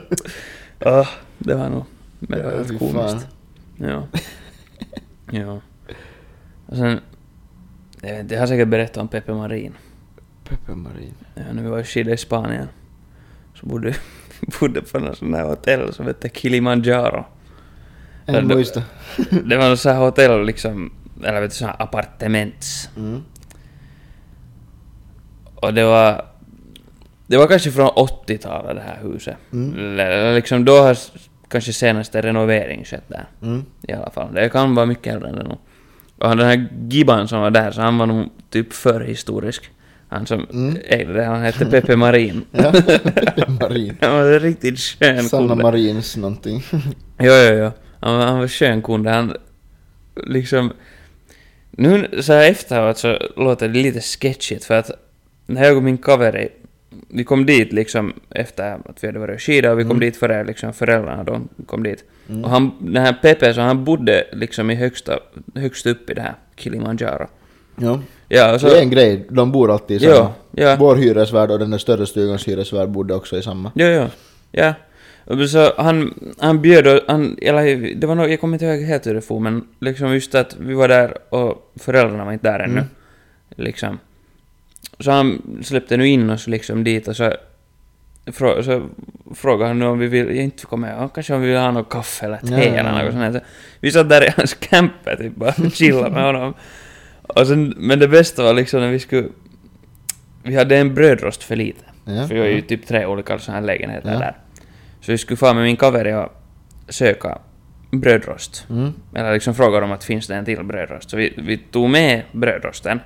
åh, det var nog... Men det var Ja, komiskt. Ja. Ja. Och sen... Jag vet inte, jag har säkert berättat om Pepe Marin. Peppe Marin. Ja, när vi var i skidor i Spanien så bodde bodde på något sånt här hotell som hette Kilimanjaro. Ja, En då- muista. Det var något så här hotell liksom, eller vet du, så här appartements. Mm. Och det var... Det var kanske från 80-talet det här huset. Mm. Eller liksom då har kanske senaste renovering skett där. Mm. I alla fall. Det kan vara mycket äldre än det nog. Och han den här Gibban som var där, så han var nog typ förhistorisk. Han som Mm. ägde det, han hette Pepe Marin. Ja, Peppe Marin. Han var en riktigt skön Sanna kunde. Marins någonting. Jo, jo, jo. Han, var- han var skön kunde. Han liksom... Nu så här efteråt så låter det lite sketchigt för att när jag och min kaveri, vi kom dit liksom efter att vi hade varit och skida och vi kom Mm. dit före liksom föräldrarna de kom dit. Mm. Och han, den här Pepe, så han bodde liksom i högsta, högst upp i det här Kilimanjaro. Ja. Ja, så... Det är en grej, de bor alltid i samma. Ja, ja. Vår hyresvärd och den där större stugans hyresvärd bodde också i samma. Jo. Ja. Och så han, han bjöd han, eller det var nog, jag kommer inte ihåg helt hur det for, men liksom just att vi var där och föräldrarna var inte där ännu. Mm. liksom. Så han släppte nu in oss liksom dit och så, frå, så frågade han nu om vi vill, inte komma med, kanske om vi vill ha något kaffe eller te Ja, eller något sånt här. Så Vi satt där i hans camper typ bara chillade med honom. Och sen, men det bästa var liksom när vi skulle, vi hade en brödrost för lite. Ja. För vi har ju typ tre olika sådana här lägenheter Ja. där. Så vi skulle få med min kaveri och söka brödrost. Mm. Eller liksom fråga dem att finns det en till brödrost. Så vi, vi tog med brödrosten.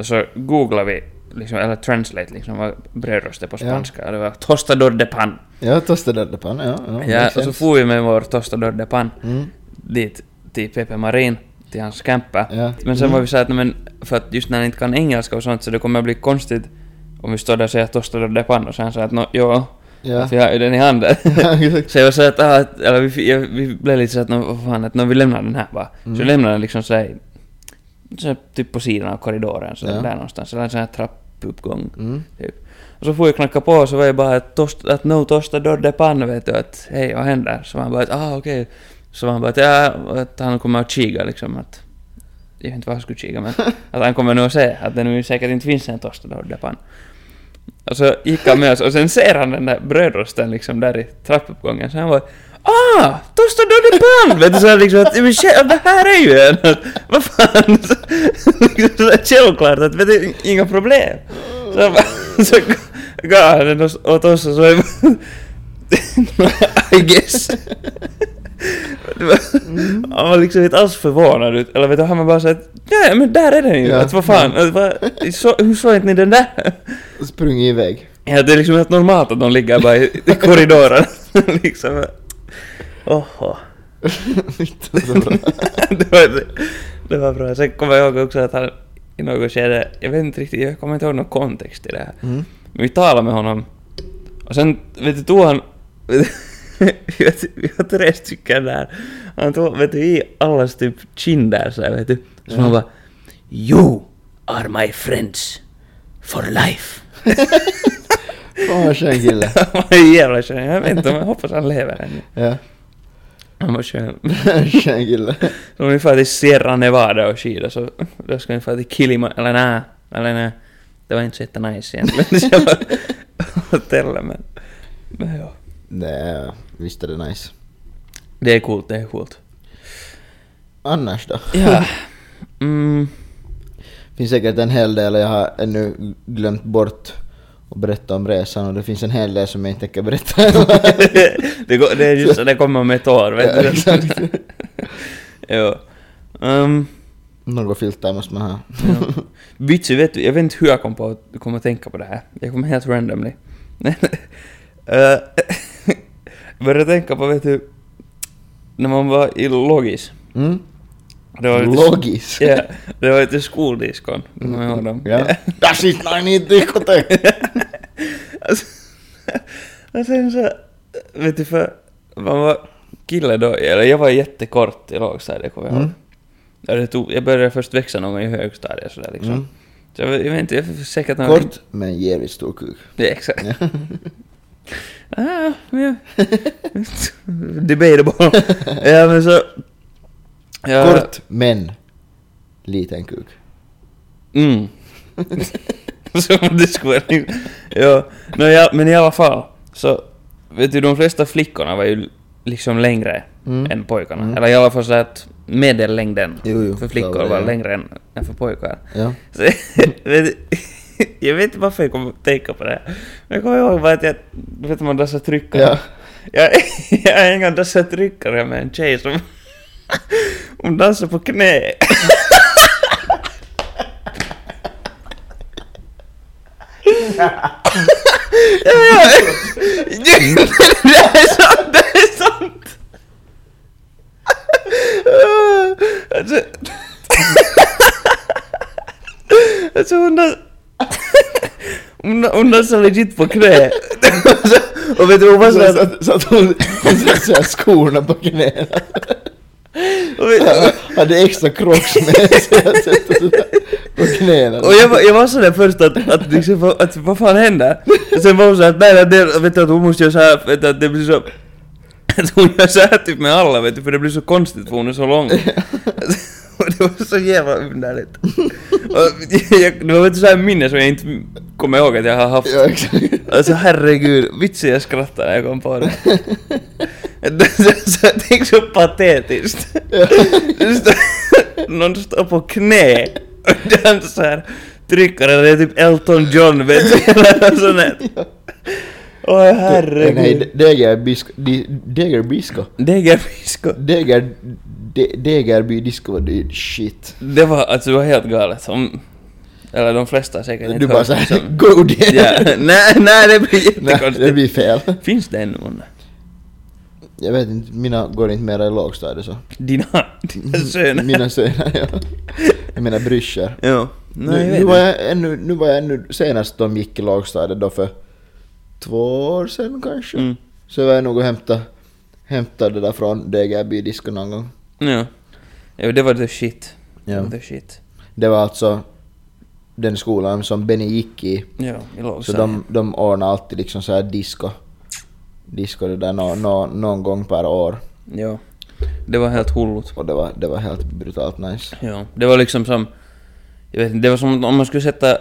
Och så googlade vi, liksom, eller translate liksom vad brödrost är på Ja. spanska. Och det var tostador de pan. Ja, tostade de pan, ja. Ja, Ja, och så for vi med vår tostador de pan Mm. dit till Pepe Marin, till hans camper. Ja. Men sen Mm. var vi så här att, men för att just när han inte kan engelska och sånt så det kommer att bli konstigt om vi står där och säger tostador de pan och han sa att no, jo, Ja. att vi har ju den i handen. Så jag var så att, ah, eller vi, jag, vi blev lite så att, vad fan, att nå, vi lämnar den här bara. Så vi lämnade den liksom så här, så typ på sidan av korridoren, så Ja. där någonstans. Eller en sån här trappuppgång, Mm. typ. Och så får jag knacka på så var jag bara att, tost, att no tosta dörde pan, vet du, att hej, vad händer? Så han bara att, ah okej. Så var han bara att, ja, att han kommer att kika liksom att, jag vet inte vad han skulle kika men, att han kommer nu att se att det nu säkert inte finns en tosta dörde pan. Och så gick han med oss och sen ser han den där brödrosten liksom där i trappuppgången så han var Ah! Tosta döde pan! Vet du så här liksom att, men shit, det här är ju en! Att, vad fan! Så, liksom så här självklart att, vet du, inga problem. Så så gav han den åt- oss och så är I guess. Var- Han var liksom inte alls förvånad ut, eller vet du, han var bara såhär ja, ja men där är den ju! Ja. Att vad fan, att, vad, så, hur såg inte ni den där? Sprungit iväg. Ja, det är liksom helt normalt att de ligger bara i, i korridoren. liksom. Oho. Det var det, var, bra. Sen kommer jag ihåg också att han i något skede, jag vet inte riktigt, jag kommer inte ihåg någon kontext i det här. Mm. Men vi talade med honom och sen, vet du, tog han... vi har- vi har tre stycken där. Han tog, vet du, i allas typ kinder så här, vet du. Så Ja. han bara You are my friends for life. Fan vad skön kille. Han var en jävla skön. Jag vet inte om jag hoppas han lever ännu. Ja. Han var skön. Skön kille. Så om vi far till Sierra Nevada och skida så då ska vi fara till Kilimanjaro, eller nej, eller nej. Det var inte så jättenice egentligen. Själva hotellet men, men ja. Nej, visst är det nice. Det är coolt, det är coolt. Annars då? Ja. Mm. finns säkert en hel del jag har ännu glömt bort att berätta om resan och det finns en hel del som jag inte tänker berätta. det, går, det är just så, det kommer om ett år, vet Ja, du. exakt. jo. Um, Något filter måste man ha. ja. Vitsi, vet du, jag vet inte hur jag kom på att kom att tänka på det här. Jag kom helt randomly. uh, jag började tänka på, vet du, när man var i Logis. Mm? Det var Logis. Ja, det var lite skoldiskon. Kommer du ihåg dem? Ja. Das ist ein Diskotek! Alltså, och sen så, vet du för, man var kille då, eller jag var jättekort i lågstadiet kommer jag ihåg. Mm. Ja, det tog, jag började först växa någon gång i högstadiet sådär liksom. Mm. Så jag, jag vet inte, jag är säkert någon... Kort men jävligt stor kuk. Ja, exakt. ah, ja. Debatable. ja men så... Kort men liten kuk. Mm. så det skulle Ja, no, ja, men i alla fall. Så, vet du, de flesta flickorna var ju liksom längre Mm. än pojkarna. Mm. Eller i alla fall så att medellängden Jo, jo, för flickor var var längre än, än för pojkar. Ja. Så, vet jag vet inte varför jag kom att tänka på det här. Men jag kommer ihåg bara att jag, vet man dansar tryckare. Ja. Jag, jag en gång dansat tryckare med en tjej som hon dansar på knä. Ja, ja. Det är sant, det är sant! Alltså... Alltså hon dansar... Hon, hon dansar legit på knä. Och vet du, hon var Så, såhär... så, att- hon hon satte skorna på knäna vet- Hade extra crocs med sig på knäna. Och jag var, jag var sådär först att, att, liksom, att vad fan händer? Sen var hon såhär att nej, det, vet du att hon måste göra såhär, vet du att det blir så... Att hon gör såhär typ med alla vet du, för det blir så konstigt för hon är så lång. Och det var så jävla underligt. Och jag, det var ett sånt här minne som jag inte kommer ihåg att jag har haft. Ja, exakt. Alltså herregud, vitsi jag skrattar när jag kom på det. Så- Tänk så patetiskt. Någon står på knä och dansar, trycker, det är typ Elton John vet du, eller något sånt där. Åh herregud. Nej, Degerbisko... Degerbisko? Degerfisko. Deger... De- Degerby disco var det shit. Det var, alltså det var helt galet. Om, eller de flesta säkert inte Du bara såhär, som- go there! Ja, nej, nej det blir Nej, det jättekonstigt. blir fel. Finns det ännu månne? Jag vet inte, mina går inte mera i lågstadiet så. Dina, dina söner? Mina söner, ja. Jag menar bryssor. Ja. Nej, Nu, nu, var jag ännu, nu var jag ännu senast de gick i lågstadiet då för två år sedan kanske. Mm. Så var jag nog och hämta, hämta det där från Degerby disco någon gång. Ja. ja. Det var the shit. Ja. the shit. Det var alltså den skolan som Benny gick i. Ja, i Så lågstadiet. de, de ordnar alltid liksom så här disco. Disco det där nå, nå, någon gång per år. Ja. Det var helt hullut. Och det var, det var helt brutalt nice. Ja. Det var liksom som... Jag vet inte, det var som om man skulle sätta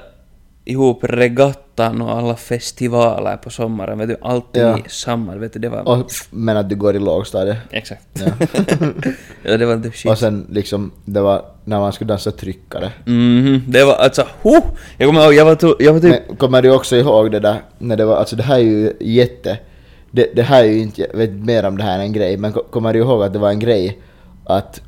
ihop regattan och alla festivaler på sommaren, vet du, alltid Ja. i samma, vet du, det var... Och, men att du går i lågstadiet. Exakt. Ja. ja, det var the shit. Och sen liksom, det var när man skulle dansa tryckare. Mhm, det var alltså, huh! Jag kommer ihåg, jag var, jag var typ... Men kommer du också ihåg det där, när det var, alltså det här är ju jätte, det, det här är ju inte, jag vet mer om det här än en grej, men ko- kommer du ihåg att det var en grej att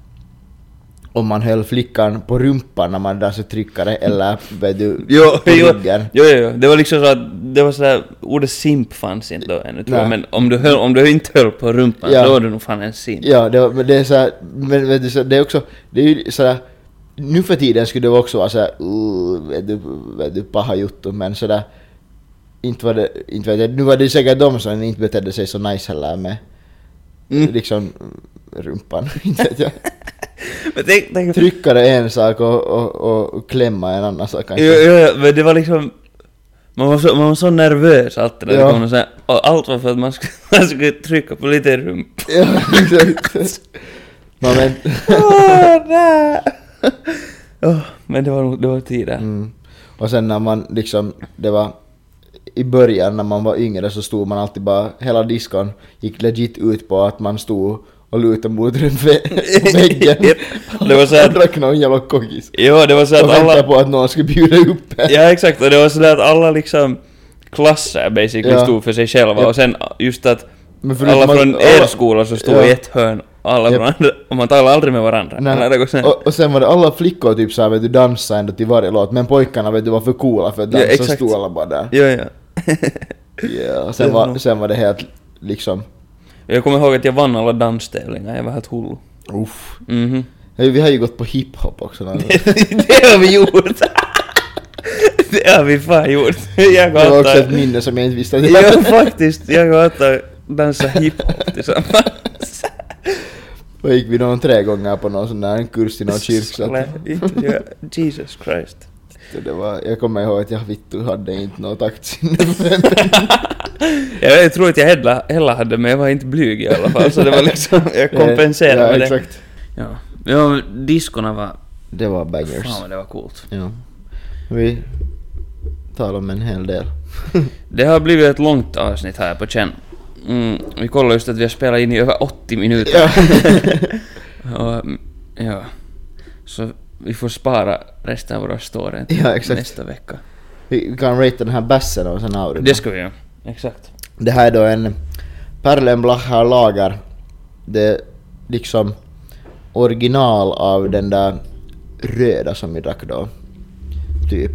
om man höll flickan på rumpan när man dansade eller vet du, Jo, på jo, ryggen. jo, jo, jo, det var liksom så att det var sådär, ordet simp fanns inte då ännu tror jag, men om du, höll, om du inte höll på rumpan Ja. då var du nog fan en simp. Ja, det, var, men det är så här, men vet du, så, det är också, det är ju sådär, nu för tiden skulle det också vara såhär, uh, vet du, vet du, paha juttu, men sådär, inte var det, inte vet jag, nu var det säkert de som inte betedde sig så nice heller med, Mm. liksom, rumpan, inte vet jag. Men tänk, tänk, Tryckare är en sak och, och, och klämma en annan sak kanske. jo, jo, jo, men det var liksom, man var så, man var så nervös alltid när det Ja. kom någon sån här, och allt var för att man skulle, man skulle trycka på lite rump. Ja, exakt. Man men, Åh, nej! Åh, men det var nog, det var tider. mm. Och sen när man liksom, det var i början när man var yngre så stod man alltid bara, hela diskon gick legit ut på att man stod och lutade mot vä- väggen. Japp. Det var så och drack någon jävla koggis. Jo, det var så Och att väntade alla... på att någon skulle bjuda upp. Ja exakt, och det var sådär att alla liksom klasser basically Ja. stod för sig själva Ja. och sen just att alla att- från alla- er skola så stod Ja. i ett hörn och alla från andra, och man talade aldrig med varandra. Nej. Sånt. Och, och sen var det alla flickor typ såhär vet du dansade ändå till varje låt men pojkarna vet du var för coola för att Ja, dansa så exakt. stod alla bara där. Ja, ja. Och sen Det var sen var det helt liksom, Jag kommer ihåg att jag vann alla danstävlingar, jag var helt hullu. uff. Mhm. Hej, Vi har ju gått på hiphop också. gång. det har vi gjort! det har vi fan gjort. Jag Det var också ett minne som jag inte visste att jag Ja faktiskt, jag och Atta dansade hiphop tillsammans. Då gick vi någon tre gånger på någon sån där kurs i någon jag- Jesus Christ. Det var, jag kommer ihåg att jag vittu hade inte något taktsinne. Jag, jag tror att jag heller, heller hade, men jag var inte blyg i alla fall, så det var liksom, jag kompenserade ja, med det. exakt. Ja. ja, diskorna var... Det var bangers. Fan vad det var coolt. Ja. Vi talar om en hel del. Det har blivit ett långt avsnitt här på känn. Mm, vi kollar just att vi har spelat in i över 80 minuter. Ja. Och, mm, ja. Så vi får spara resten av våra story till Ja, exakt. nästa vecka. Vi kan rate den här bassen och sen avrunda. Det ska vi göra. Exakt. Det här är då en Perlenblacher lager. Det är liksom original av den där röda som vi drack då. Typ.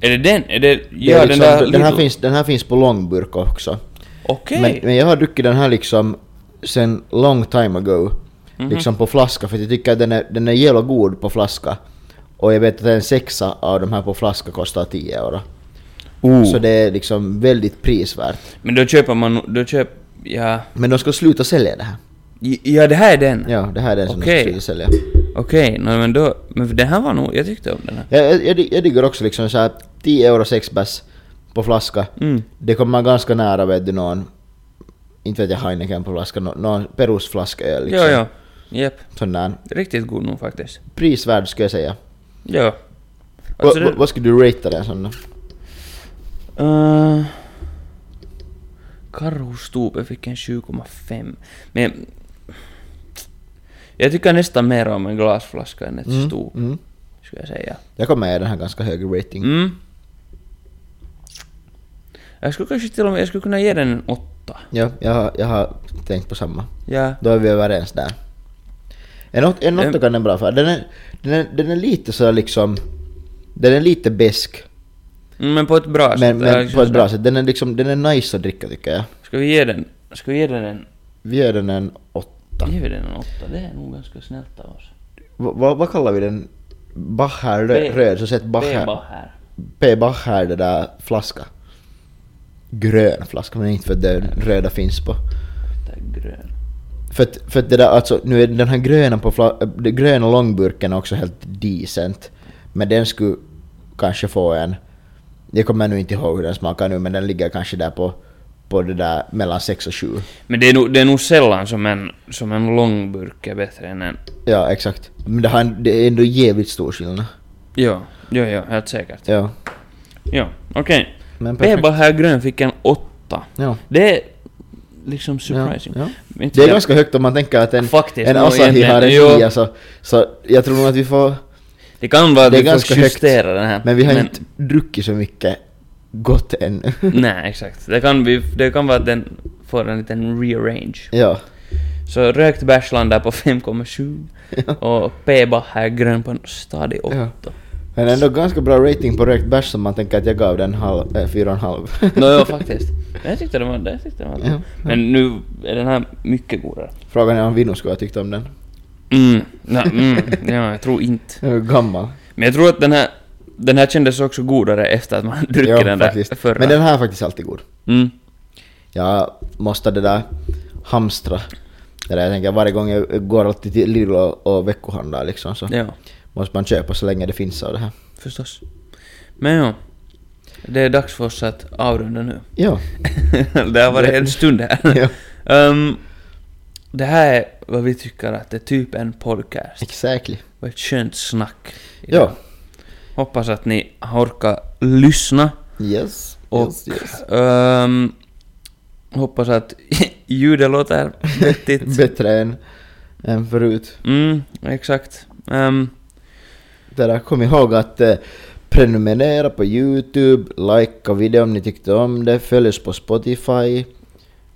Är det den? Är det... Det Ja, är den liksom, där... den, här finns, den här finns på långburk också. Okej. Men, men jag har druckit den här liksom sen long time ago. Mhm. Liksom på flaska för jag tycker att den är, den är jävla god på flaska. Och jag vet att en sexa av de här på flaska kostar 10 euro. Oh. Så det är liksom väldigt prisvärt. Men då köper man... Då köp... Ja... Men de ska sluta sälja det här. Ja, det här är den? Ja, det här är den som Okej. de ska sälja. Okej, no, men då... Men den här var nog... Jag tyckte om den här. Jag, jag, jag, jag diggar också liksom så här 10 euro 6 bärs på flaska. Mm. Det kommer ganska nära vet du någon, inte vet jag Heineken på flaska, nå- någon Perus-flaska öl liksom. Ja, ja. Japp. Sån där. Riktigt god nog faktiskt. Prisvärd skulle jag säga. Ja. Alltså Vad- det- Vad skulle du ratea den då? Uh, Karhustupe fick en 7,5. Men jag tycker nästan mer om en glasflaska än ett Mm, stup, mm. skulle jag säga. Jag kommer ge den här ganska hög rating. Mm. Jag skulle kanske till och med, jag skulle kunna ge den en 8. Ja, jag, jag har tänkt på samma. Ja. Då är vi överens där. En, en åtta Mm. kan den bra för. Den är, den är, den är lite så liksom... Den är lite besk. Mm, Men på ett bra sätt. Men, är på ett bra sådär- sätt. Den är liksom, den är nice att dricka tycker jag. Ska vi ge den, ska vi ge den en, Vi ger den en åtta. ger vi den en 8? Det är nog ganska snällt av oss. Va- va- vad kallar vi den? Bacher röd, så sätt Bacher. B-bara här. P. Bacher det där flaska. Grön flaska men inte för att den röda finns på. Det är grön. För att, för att det där alltså, nu är den här gröna på fla, den gröna långburken också helt decent. Men den skulle kanske få en, jag kommer nu inte ihåg hur den smakar nu men den ligger kanske där på, på det där mellan 6 och 7. Men det är nog, det är nog sällan som en, som en långburk är bättre än en... Ja exakt. Men det, har, en- det är ändå jävligt stor skillnad. Jo, jo, jo, helt säkert. Ja. Jo, okej. Men perfekt. Beba här grön fick en 8. Ja. Det är liksom surprising. Ja, Men inte Det är jag- ganska högt om man tänker att en, Faktiskt, en Asahi har en. 9 så, så jag tror nog att vi får... Det kan vara att vi ganska får högt. justera den här. Men vi har inte druckit så mycket gott ännu. Nej, exakt. Det kan, vi, det kan vara att den får en liten rearrange. ja. Så rökt bärs landar på 5,7 och p här grön på en stadig 8. Ja. Men ändå ganska bra rating på rökt bärs som man tänker att jag gav den halv, äh, fyra och en halv. Nå, jo, faktiskt. Jag tyckte den var... Jag tyckte den var Ja. Men nu är den här mycket godare. Frågan är om Vino skulle ha tyckt om den. Mm. Ja, mm. ja, jag tror inte. Är gammal. Men jag tror att den här, den här kändes också godare efter att man druckit Ja, den där faktiskt. förra. Men den här är faktiskt alltid god. Mm. Jag måste det där hamstra. Eller jag tänker varje gång jag går alltid till Lidl och, och veckohandlar liksom så Ja, måste man köpa så länge det finns av det här. förstås. Men ja. Det är dags för oss att avrunda nu. Ja. det har varit en stund här. ja. Ehm, det här är vad vi tycker att det är typ en podcast. Exactly. Och ett skönt snack. idag. Ja. Hoppas att ni har orkat lyssna. Yes. Och yes, yes. ehm, hoppas att ljudet låter vettigt. Bättre än, än förut. Mm, exakt. Det där, kom ihåg att eh, prenumerera på Youtube, likea videon om ni tyckte om det, följ oss på Spotify,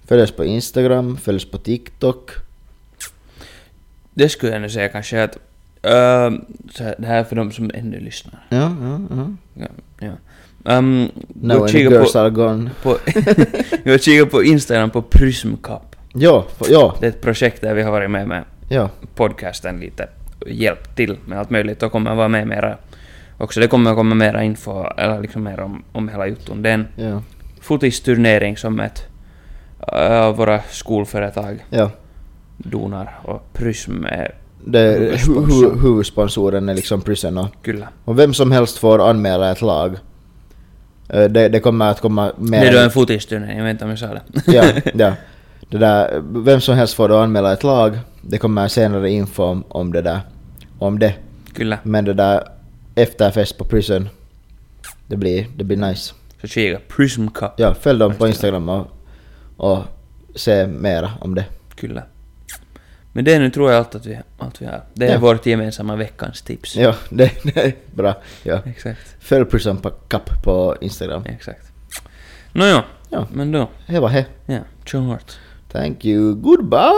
följ oss på Instagram, följ oss på TikTok. det skulle jag nu säga kanske att här, det här är för de som ännu lyssnar. Ja, ja, ja. Ja, ja. Um, the kika girls på, are gone. på, jag kikar på Instagram på Prism Cup. Ja, ja, Det är ett projekt där vi har varit med med ja. podcasten lite hjälpt till med allt möjligt och kommer vara med mera också. Det kommer komma mera info, eller liksom mer om, om hela jutton. Det är en Ja, fotisturnering som ett av våra skolföretag ja. donar och Prism är Det, hu, Huvudsponsor. hu, huvudsponsoren är liksom Prison kyllä. och vem som helst får anmäla ett lag. Eh, Det, det kommer att komma mer... Det är då en fotisturnering, jag vet inte om jag sa det. ja, ja. Det där, vem som helst får då anmäla ett lag. Det kommer senare info om, om det där. Om det. Kyllä. Men det där efterfest på Prison. Det blir, det blir nice. Så kika, Prism Cup. Ja, följ dem på Instagram och, och se mera om det. Kyllä. Men det är nu tror jag allt att vi, allt vi har. Det är Ja. vårt gemensamma veckans tips. Ja, det, det är bra. Ja. Exakt. Följ Prison på Cup på Instagram. Exakt. Nåjo, Ja, men då. det var det. Ja, tjo hårt. Thank you. Goodbye!